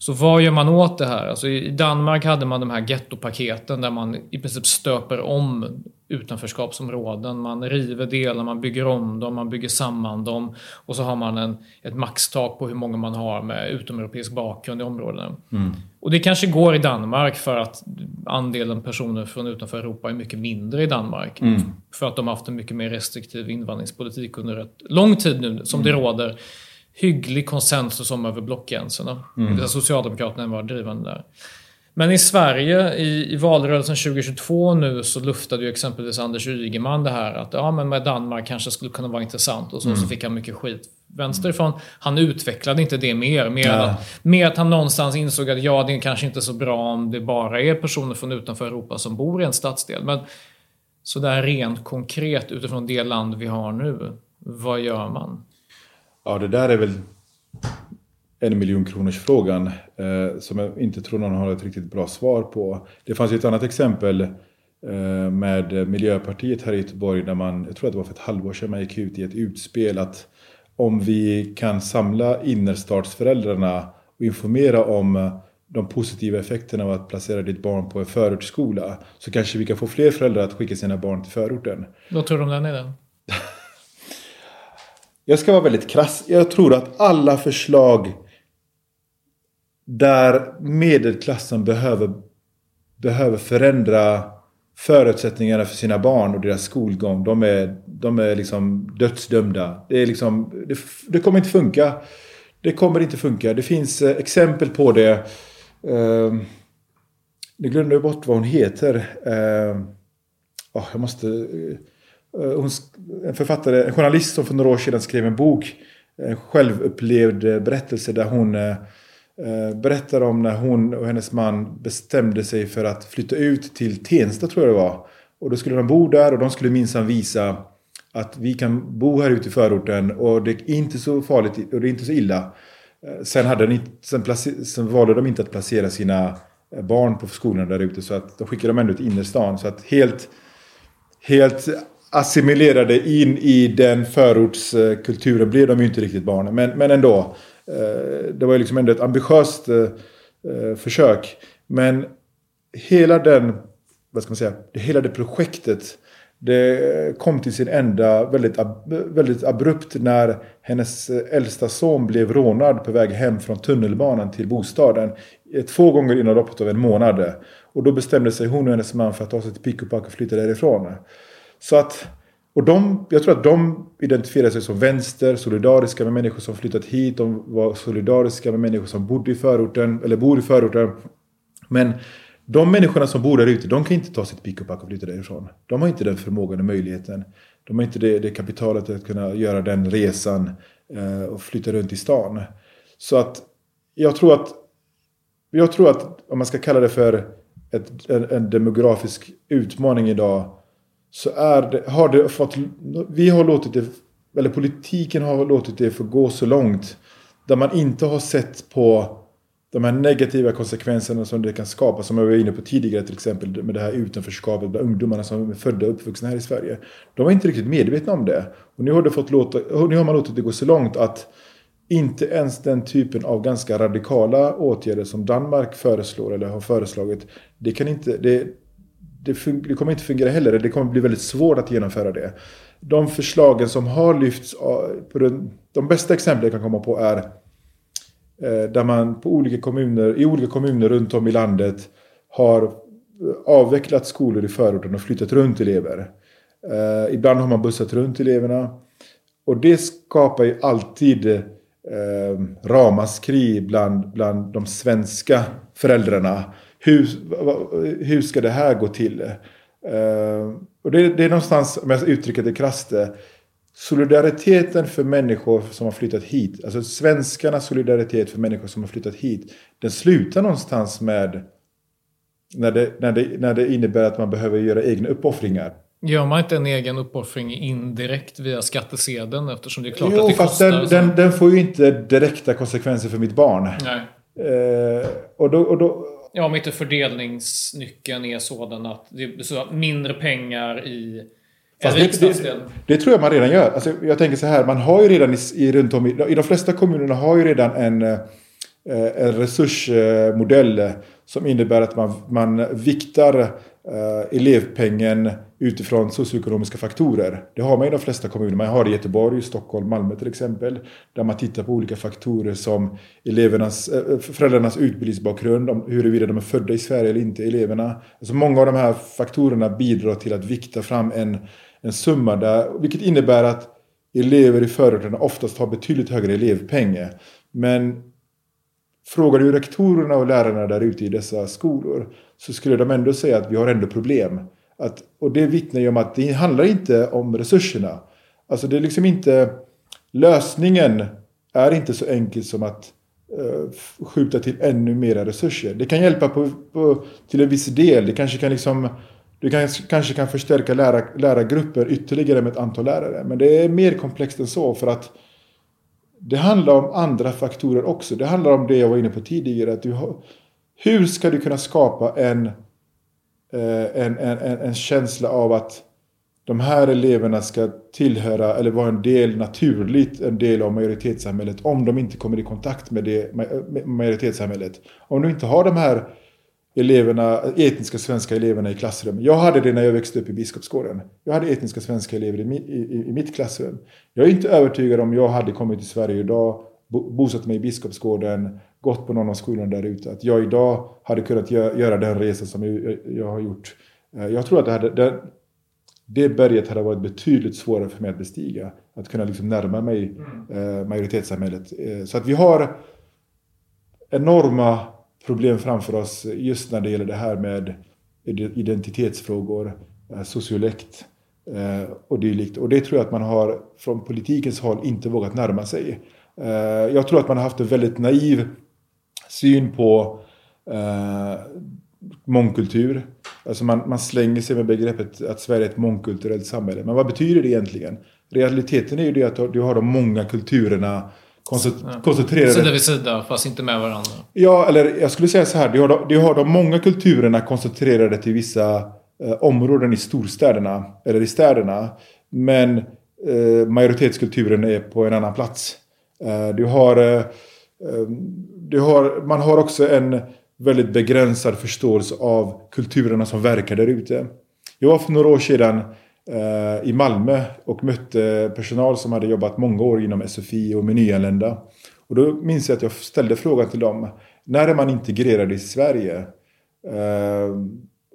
så vad gör man åt det här? Alltså I Danmark hade man de här gettopaketen där man i princip stöper om utanförskapsområden. Man river delar, man bygger om dem, man bygger samman dem. Och så har man en, ett maxtak på hur många man har med utomeuropeisk bakgrund i områdena. Mm. Och det kanske går i Danmark för att andelen personer från utanför Europa är mycket mindre i Danmark. Mm. För att de har haft en mycket mer restriktiv invandringspolitik under ett lång tid nu, som mm. det råder hygglig konsensus om över blockgränserna. Mm. Socialdemokraterna var drivande där. Men i Sverige, i, i valrörelsen 2022 nu, så luftade ju exempelvis Anders Ygeman det här att ja, men med Danmark kanske skulle kunna vara intressant och så, mm. så fick han mycket skit vänsterifrån. Han utvecklade inte det mer. Mer, ja. att, mer att han någonstans insåg att ja, det är kanske inte så bra om det bara är personer från utanför Europa som bor i en stadsdel. Men sådär rent konkret utifrån det land vi har nu, vad gör man? Ja, det där är väl en miljon kronors frågan eh, som jag inte tror någon har ett riktigt bra svar på. Det fanns ju ett annat exempel eh, med Miljöpartiet här i Göteborg där man, jag tror att det var för ett halvår sedan, man gick ut i ett utspel att om vi kan samla innerstadsföräldrarna och informera om de positiva effekterna av att placera ditt barn på en förortsskola så kanske vi kan få fler föräldrar att skicka sina barn till förorten. Vad tror du om den idén? Jag ska vara väldigt krass. Jag tror att alla förslag där medelklassen behöver, behöver förändra förutsättningarna för sina barn och deras skolgång. De är, de är liksom dödsdömda. Det, är liksom, det, det kommer inte funka. Det kommer inte funka. Det finns eh, exempel på det. Eh, jag glömde bort vad hon heter. Eh, oh, jag måste... Eh, Eh, hon, en författare, en journalist som för några år sedan skrev en bok. Eh, en självupplevd berättelse där hon eh, berättar om när hon och hennes man bestämde sig för att flytta ut till Tensta tror jag det var. Och då skulle de bo där och de skulle minsann visa att vi kan bo här ute i förorten och det är inte så farligt och det är inte så illa. Sen, hade ni, sen, placer, sen valde de inte att placera sina barn på skolorna där ute så att de skickade dem ändå till innerstan. Så att helt, helt assimilerade in i den förortskulturen blev de ju inte riktigt barnen. Men, men ändå. Eh, det var ju liksom ändå ett ambitiöst eh, eh, försök. Men hela den, vad ska man säga, hela det projektet det kom till sin ända väldigt, väldigt abrupt när hennes äldsta son blev rånad på väg hem från tunnelbanan till bostaden. Två gånger inom loppet av en månad. Och då bestämde sig hon och hennes man för att ta sig till pick och pack och flytta därifrån. Så att, och de, jag tror att de identifierar sig som vänster, solidariska med människor som flyttat hit. De var solidariska med människor som bodde i förorten, eller bor i förorten. Men de människorna som bor där ute, de kan inte ta sitt pick och pack och flytta därifrån. De har inte den förmågan och möjligheten. De har inte det, det kapitalet att kunna göra den resan eh, och flytta runt i stan. Så att jag tror att, jag tror att om man ska kalla det för ett, en, en demografisk utmaning idag så är det, har det fått, vi har låtit det, eller politiken har låtit det få gå så långt där man inte har sett på de här negativa konsekvenserna som det kan skapa, som jag var inne på tidigare till exempel med det här utanförskapet bland ungdomarna som är födda och uppvuxna här i Sverige. De var inte riktigt medvetna om det. Och nu har, det fått låta, nu har man låtit det gå så långt att inte ens den typen av ganska radikala åtgärder som Danmark föreslår eller har föreslagit, det, kan inte, det, det, det, kommer inte fungera heller. Det kommer bli väldigt svårt att genomföra det. De förslagen som har lyfts, på den, de bästa exemplen jag kan komma på är eh, där man på olika kommuner, i olika kommuner runt om i landet har eh, avvecklat skolor i förorten och flyttat runt elever. Eh, ibland har man bussat runt eleverna. och det skapar ju alltid eh, ramaskri bland, bland de svenska föräldrarna. Hur, hur ska det här gå till? Eh, och det, det, är någonstans, om jag uttrycker det krasst, solidariteten för människor som har flyttat hit, alltså svenskarnas solidaritet för människor som har flyttat hit, den slutar någonstans med när det, när det, när det innebär att man behöver göra egna uppoffringar. Gör man inte en egen uppoffring indirekt via skattesedeln eftersom det är klart jo, att det fast kostar? Den, den, den, får ju inte direkta konsekvenser för mitt barn. Nej. Eh, och då, och då, ja, om inte fördelningsnyckeln är sådan att det är så mindre pengar i Fast det, det, det, tror jag man redan gör. Alltså, jag tänker så här, man har ju redan i, i, runt om i, i de flesta kommunerna har ju redan en, eh, en resursmodell som innebär att man, man viktar eh, elevpengen utifrån socioekonomiska faktorer. Det har man i de flesta kommuner. Man har det i Göteborg, Stockholm, Malmö till exempel. Där man tittar på olika faktorer som elevernas, eh, föräldrarnas utbildningsbakgrund, om huruvida de är födda i Sverige eller inte, eleverna. Alltså många av de här faktorerna bidrar till att vikta fram en, en summa där, vilket innebär att elever i förorterna oftast har betydligt högre elevpeng. Men frågar du rektorerna och lärarna där ute i dessa skolor så skulle de ändå säga att vi har ändå problem. Att, och det vittnar ju om att det handlar inte om resurserna. Alltså det är liksom inte... Lösningen är inte så enkel som att uh, skjuta till ännu mera resurser. Det kan hjälpa på, på, till en viss del. Det kanske kan liksom... Du kan, kanske kan förstärka lärar, lärargrupper ytterligare med ett antal lärare. Men det är mer komplext än så för att det handlar om andra faktorer också. Det handlar om det jag var inne på tidigare. Att du har, hur ska du kunna skapa en, Eh, en, en, en, känsla av att de här eleverna ska tillhöra eller vara en del naturligt, en del av majoritetssamhället om de inte kommer i kontakt med, det, med majoritetssamhället. Om du inte har de här eleverna, etniska svenska eleverna i klassrummet. Jag hade det när jag växte upp i Biskopsgården. Jag hade etniska svenska elever i, i, i mitt klassrum. Jag är inte övertygad om jag hade kommit till Sverige idag, bosatt mig i Biskopsgården, gått på någon av skolorna där ute. Att jag idag hade kunnat göra den resan som jag, jag har gjort. Eh, jag tror att det, hade, det, det berget hade varit betydligt svårare för mig att bestiga. Att kunna liksom närma mig mm. eh, majoritetssamhället. Eh, så att vi har enorma problem framför oss just när det gäller det här med identitetsfrågor, sociolekt och dylikt. Och det tror jag att man har från politikens håll inte vågat närma sig. Jag tror att man har haft en väldigt naiv syn på mångkultur. Alltså man, man slänger sig med begreppet att Sverige är ett mångkulturellt samhälle. Men vad betyder det egentligen? Realiteten är ju det att du har de många kulturerna koncentrerade... Sida vid sida, fast inte med varandra. Ja, eller jag skulle säga så här. Du har de, du har de många kulturerna koncentrerade till vissa eh, områden i storstäderna, eller i städerna. Men eh, majoritetskulturen är på en annan plats. Eh, du har, eh, eh, Ehm, har... Man har också en väldigt begränsad förståelse av kulturerna som verkar där ute. Jag var för några år sedan Eh, i Malmö och mötte personal som hade jobbat många år inom SFI och med nyanlända. Och då minns jag att jag ställde frågan till dem. När är man integrerad i Sverige? Eh,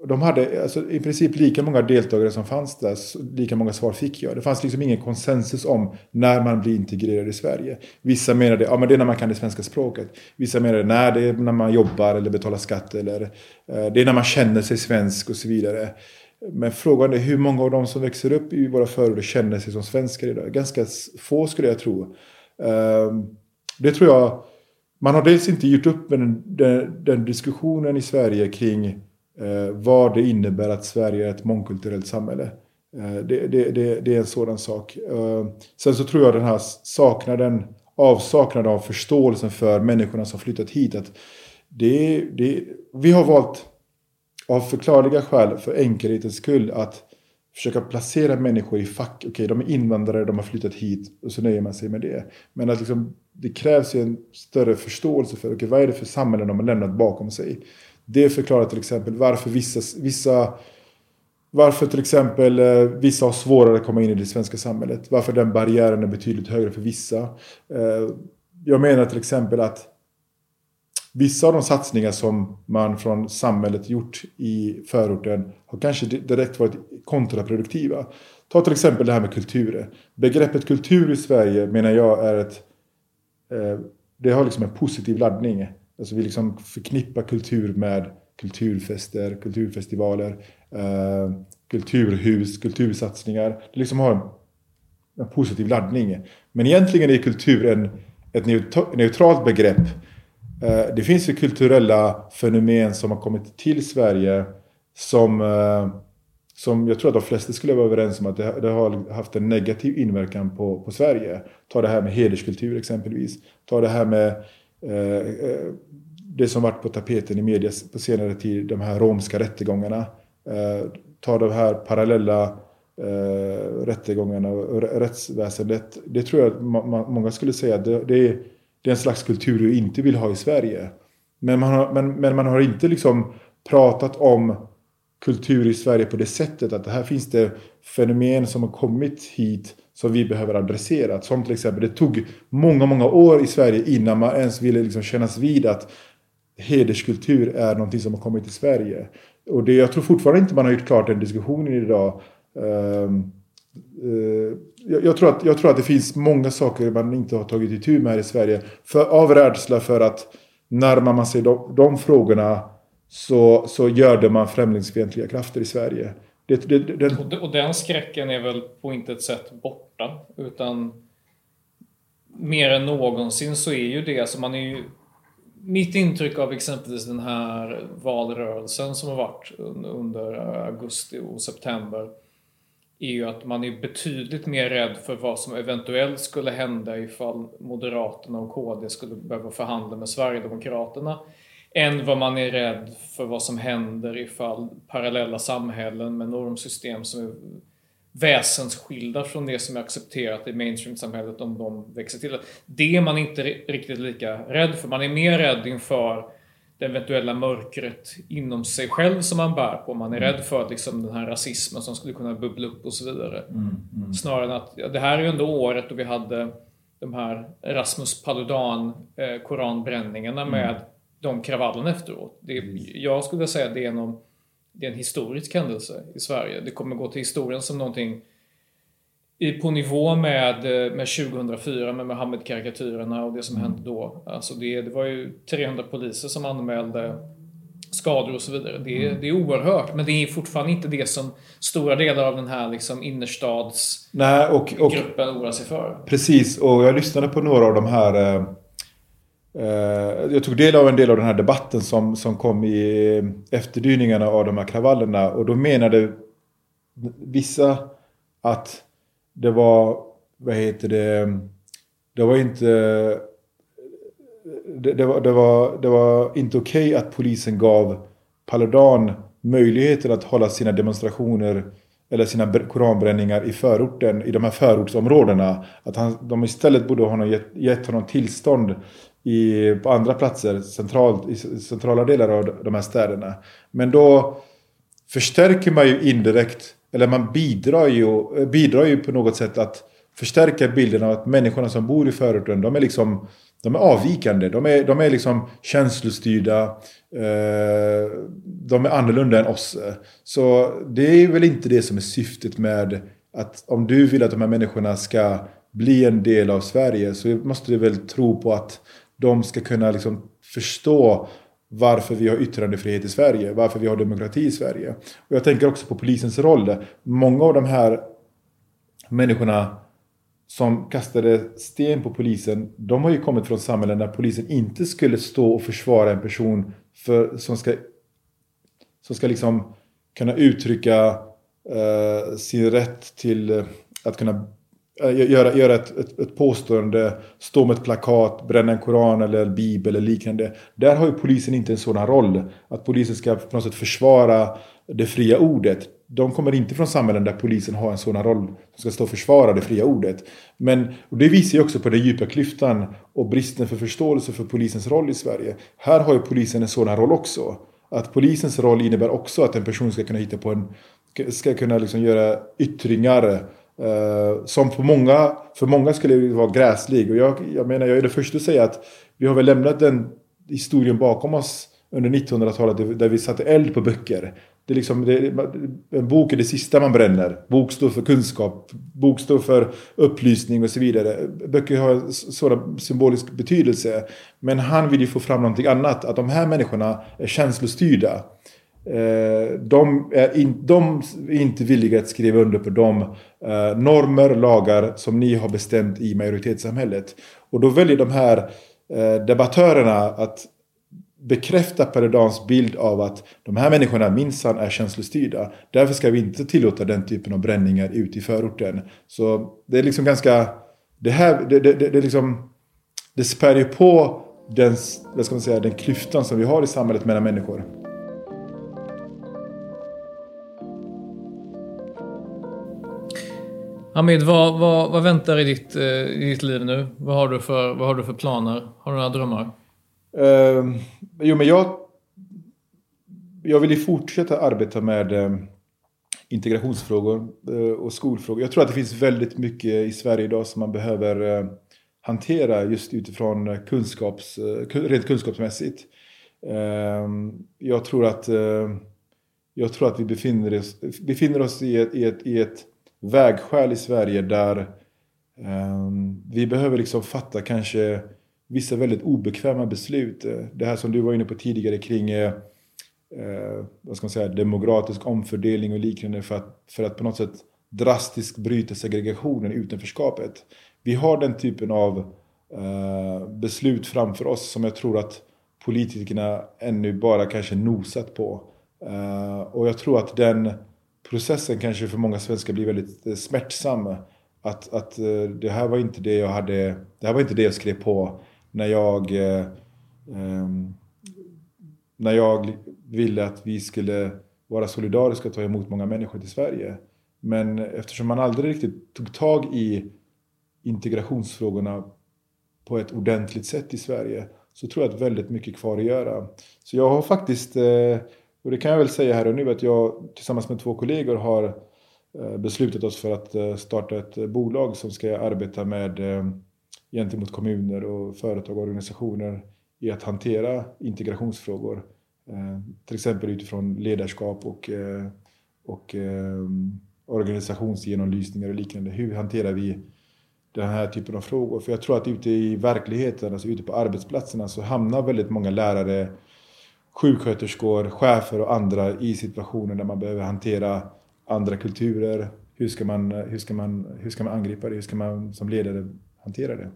de hade alltså, i princip lika många deltagare som fanns där, lika många svar fick jag. Det fanns liksom ingen konsensus om när man blir integrerad i Sverige. Vissa menade ja, men det är när man kan det svenska språket. Vissa menade nej, det är när man jobbar eller betalar skatt. Eller eh, det är när man känner sig svensk och så vidare. Men frågan är hur många av de som växer upp i våra förorter känner sig som svenskar idag? Ganska få skulle jag tro. Eh, det tror jag, man har dels inte gjort upp med den, den, den diskussionen i Sverige kring Eh, vad det innebär att Sverige är ett mångkulturellt samhälle. Eh, det, det, det, det, är en sådan sak. Eh, sen så tror jag den här saknaden, avsaknaden av förståelsen för människorna som flyttat hit. Att det, det, vi har valt av förklarliga skäl, för enkelhetens skull, att försöka placera människor i fack. Okej, okay, de är invandrare, de har flyttat hit och så nöjer man sig med det. Men att liksom, det krävs ju en större förståelse för okay, vad är det för samhällen de har lämnat bakom sig. Det förklarar till exempel varför vissa, vissa varför till exempel eh, vissa har svårare att komma in i det svenska samhället. Varför den barriären är betydligt högre för vissa. Eh, jag menar till exempel att vissa av de satsningar som man från samhället gjort i förorten har kanske direkt varit kontraproduktiva. Ta till exempel det här med kulturer. Begreppet kultur i Sverige menar jag är ett... Eh, det har liksom en positiv laddning. Alltså vi liksom förknippar kultur med kulturfester, kulturfestivaler, eh, kulturhus, kultursatsningar. Det liksom har en, en positiv laddning. Men egentligen är kultur en, ett neutralt begrepp. Eh, det finns ju kulturella fenomen som har kommit till Sverige som, eh, som jag tror att de flesta skulle vara överens om att det, det har haft en negativ inverkan på, på Sverige. Ta det här med hederskultur exempelvis. Ta det här med eh, Eh, eh, det som varit på tapeten i media på senare tid, de här romska rättegångarna. Eh, ta de här parallella rättegångarna och rättsväsendet. Det tror jag att många skulle säga att det, är, en slags kultur du inte vill ha i Sverige. Men man har, men, men man har inte liksom pratat om kultur i Sverige på det sättet att här finns det fenomen som har kommit hit som vi behöver adressera. Som till exempel, det tog många, många år i Sverige innan man ens ville liksom kännas vid att hederskultur är någonting som har kommit till Sverige. Och det, jag tror fortfarande inte man har gjort klart den diskussionen idag. Um, uh, jag, jag, tror att, jag tror att det finns många saker man inte har tagit itu med här i Sverige. För, av rädsla för att närmar man sig de, de frågorna så, så gör det man främlingsfientliga krafter i Sverige. Det, det, den... Och den skräcken är väl på intet sätt borta. Utan mer än någonsin så är ju det, alltså man är ju mitt intryck av exempelvis den här valrörelsen som har varit under augusti och september är ju att man är betydligt mer rädd för vad som eventuellt skulle hända ifall Moderaterna och KD skulle behöva förhandla med Sverigedemokraterna än vad man är rädd för vad som händer ifall parallella samhällen med normsystem som är väsensskilda från det som är accepterat i mainstream-samhället om de växer till. Det är man inte riktigt lika rädd för. Man är mer rädd inför det eventuella mörkret inom sig själv som man bär på. Man är mm. rädd för liksom, den här rasismen som skulle kunna bubbla upp och så vidare. Mm, mm. Snarare än att, ja, det här är ju ändå året då vi hade de här Rasmus Paludan eh, koranbränningarna mm. med de kravallerna efteråt. Det, jag skulle säga att det är någon det är en historisk händelse i Sverige. Det kommer gå till historien som någonting på nivå med, med 2004 med Mohammed-karikatyrerna och det som mm. hände då. Alltså det, det var ju 300 poliser som anmälde skador och så vidare. Det, mm. det är oerhört, men det är fortfarande inte det som stora delar av den här liksom innerstadsgruppen oroar sig för. Precis, och jag lyssnade på några av de här eh Eh, Eh, jag tog del av en del av den här debatten som, som kom i efterdyningarna av de här kravallerna. Och då menade vissa att det var, vad heter det, det var inte... Det, det var, det, var, det var inte okej okay att polisen gav Paludan möjligheten att hålla sina demonstrationer eller sina koranbränningar i förorten, i de här förortsområdena. Att han, de istället borde ha gett, gett honom tillstånd i, på andra platser centralt, i centrala delar av de här städerna. Men då förstärker man ju indirekt, eller man bidrar ju, bidrar ju på något sätt att förstärka bilden av att människorna som bor i förorten, de är liksom de är avvikande, de är, de är liksom känslostyrda, eh, de är annorlunda än oss. Så det är väl inte det som är syftet med att om du vill att de här människorna ska bli en del av Sverige så måste du väl tro på att de ska kunna liksom förstå varför vi har yttrandefrihet i Sverige, varför vi har demokrati i Sverige. Och jag tänker också på polisens roll. Många av de här människorna som kastade sten på polisen, de har ju kommit från samhällen där polisen inte skulle stå och försvara en person för, som ska, som ska liksom kunna uttrycka eh, sin rätt till eh, att kunna Eh, göra, göra ett, ett, ett påstående, stå med ett plakat, bränna en koran eller en bibel eller liknande. Där har ju polisen inte en sådan roll. Att polisen ska på något sätt försvara det fria ordet. De kommer inte från samhällen där polisen har en sådan roll. Som ska stå och försvara det fria ordet. Men det visar ju också på den djupa klyftan och bristen för förståelse för polisens roll i Sverige. Här har ju polisen en sådan roll också. Att polisens roll innebär också att en person ska kunna hitta på en... Ska kunna liksom göra yttringar Uh, som för många, för många skulle vara gräslig. Och jag, jag menar, jag är det första att säga att vi har väl lämnat den historien bakom oss under 1900-talet där vi satte eld på böcker. Det är liksom, det, en bok är det sista man bränner. Bok står för kunskap. Bok står för upplysning och så vidare. Böcker har sådan symbolisk betydelse. Men han vill ju få fram någonting annat. Att de här människorna är känslostyrda. Eh, de är, in, de är inte villiga att skriva under på de eh, normer, lagar som ni har bestämt i majoritetssamhället. Och då väljer de här eh, debattörerna att bekräfta Paludans bild av att de här människorna minsann är känslostyrda. Därför ska vi inte tillåta den typen av bränningar ute i förorten. Så det är liksom ganska... Det här, det, det, det, det, liksom, det spär ju på den, vad ska man säga, den klyftan som vi har i samhället mellan människor. Hamid, vad, vad, vad väntar i ditt, eh, i ditt liv nu? Vad har, du för, vad har du för planer? Har du några drömmar? Uh, jo, men jag, jag vill ju fortsätta arbeta med uh, integrationsfrågor uh, och skolfrågor. Jag tror att det finns väldigt mycket i Sverige idag som man behöver uh, hantera just utifrån kunskaps, rent kunskapsmässigt. Ehm, jag tror att, jag tror att vi befinner oss, befinner oss i ett, i ett, i ett vägskäl i Sverige där ehm, vi behöver liksom fatta kanske vissa väldigt obekväma beslut. Det här som du var inne på tidigare kring eh, eh vad ska man säga, demokratisk omfördelning och liknande för att, för att på något sätt drastiskt bryta segregationen, utanförskapet. Vi har den typen av eh, beslut framför oss som jag tror att politikerna ännu bara kanske nosat på. Eh, och jag tror att den processen kanske för många svenskar blir väldigt eh, smärtsam. Att, att eh, det här var inte det jag hade, det här var inte det jag skrev på när jag, eh, ehm, när jag ville att vi skulle vara solidariska och ta emot många människor till Sverige. Men eftersom man aldrig riktigt tog tag i integrationsfrågorna på ett ordentligt sätt i Sverige så tror jag att väldigt mycket kvar att göra. Så jag har faktiskt, eh, och det kan jag väl säga här och nu, att jag tillsammans med två kollegor har eh, beslutat oss för att eh, starta ett eh, bolag som ska arbeta med gentemot kommuner och företag och organisationer i att hantera integrationsfrågor. Till exempel utifrån ledarskap och, och organisationsgenomlysningar och liknande. Hur hanterar vi den här typen av frågor? För jag tror att ute i verkligheten, alltså ute på arbetsplatserna så hamnar väldigt många lärare, sjuksköterskor, chefer och andra i situationer där man behöver hantera andra kulturer. Hur ska man, hur ska man, hur ska man angripa det? Hur ska man som ledare hantera det?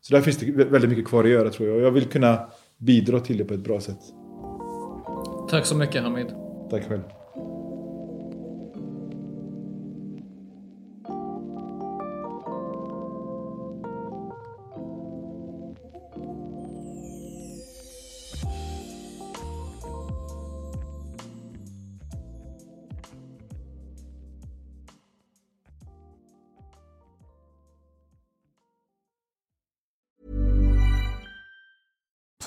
Så där finns det väldigt mycket kvar att göra tror jag. Och jag vill kunna bidra till det på ett bra sätt. Tack så mycket Hamid. Tack själv.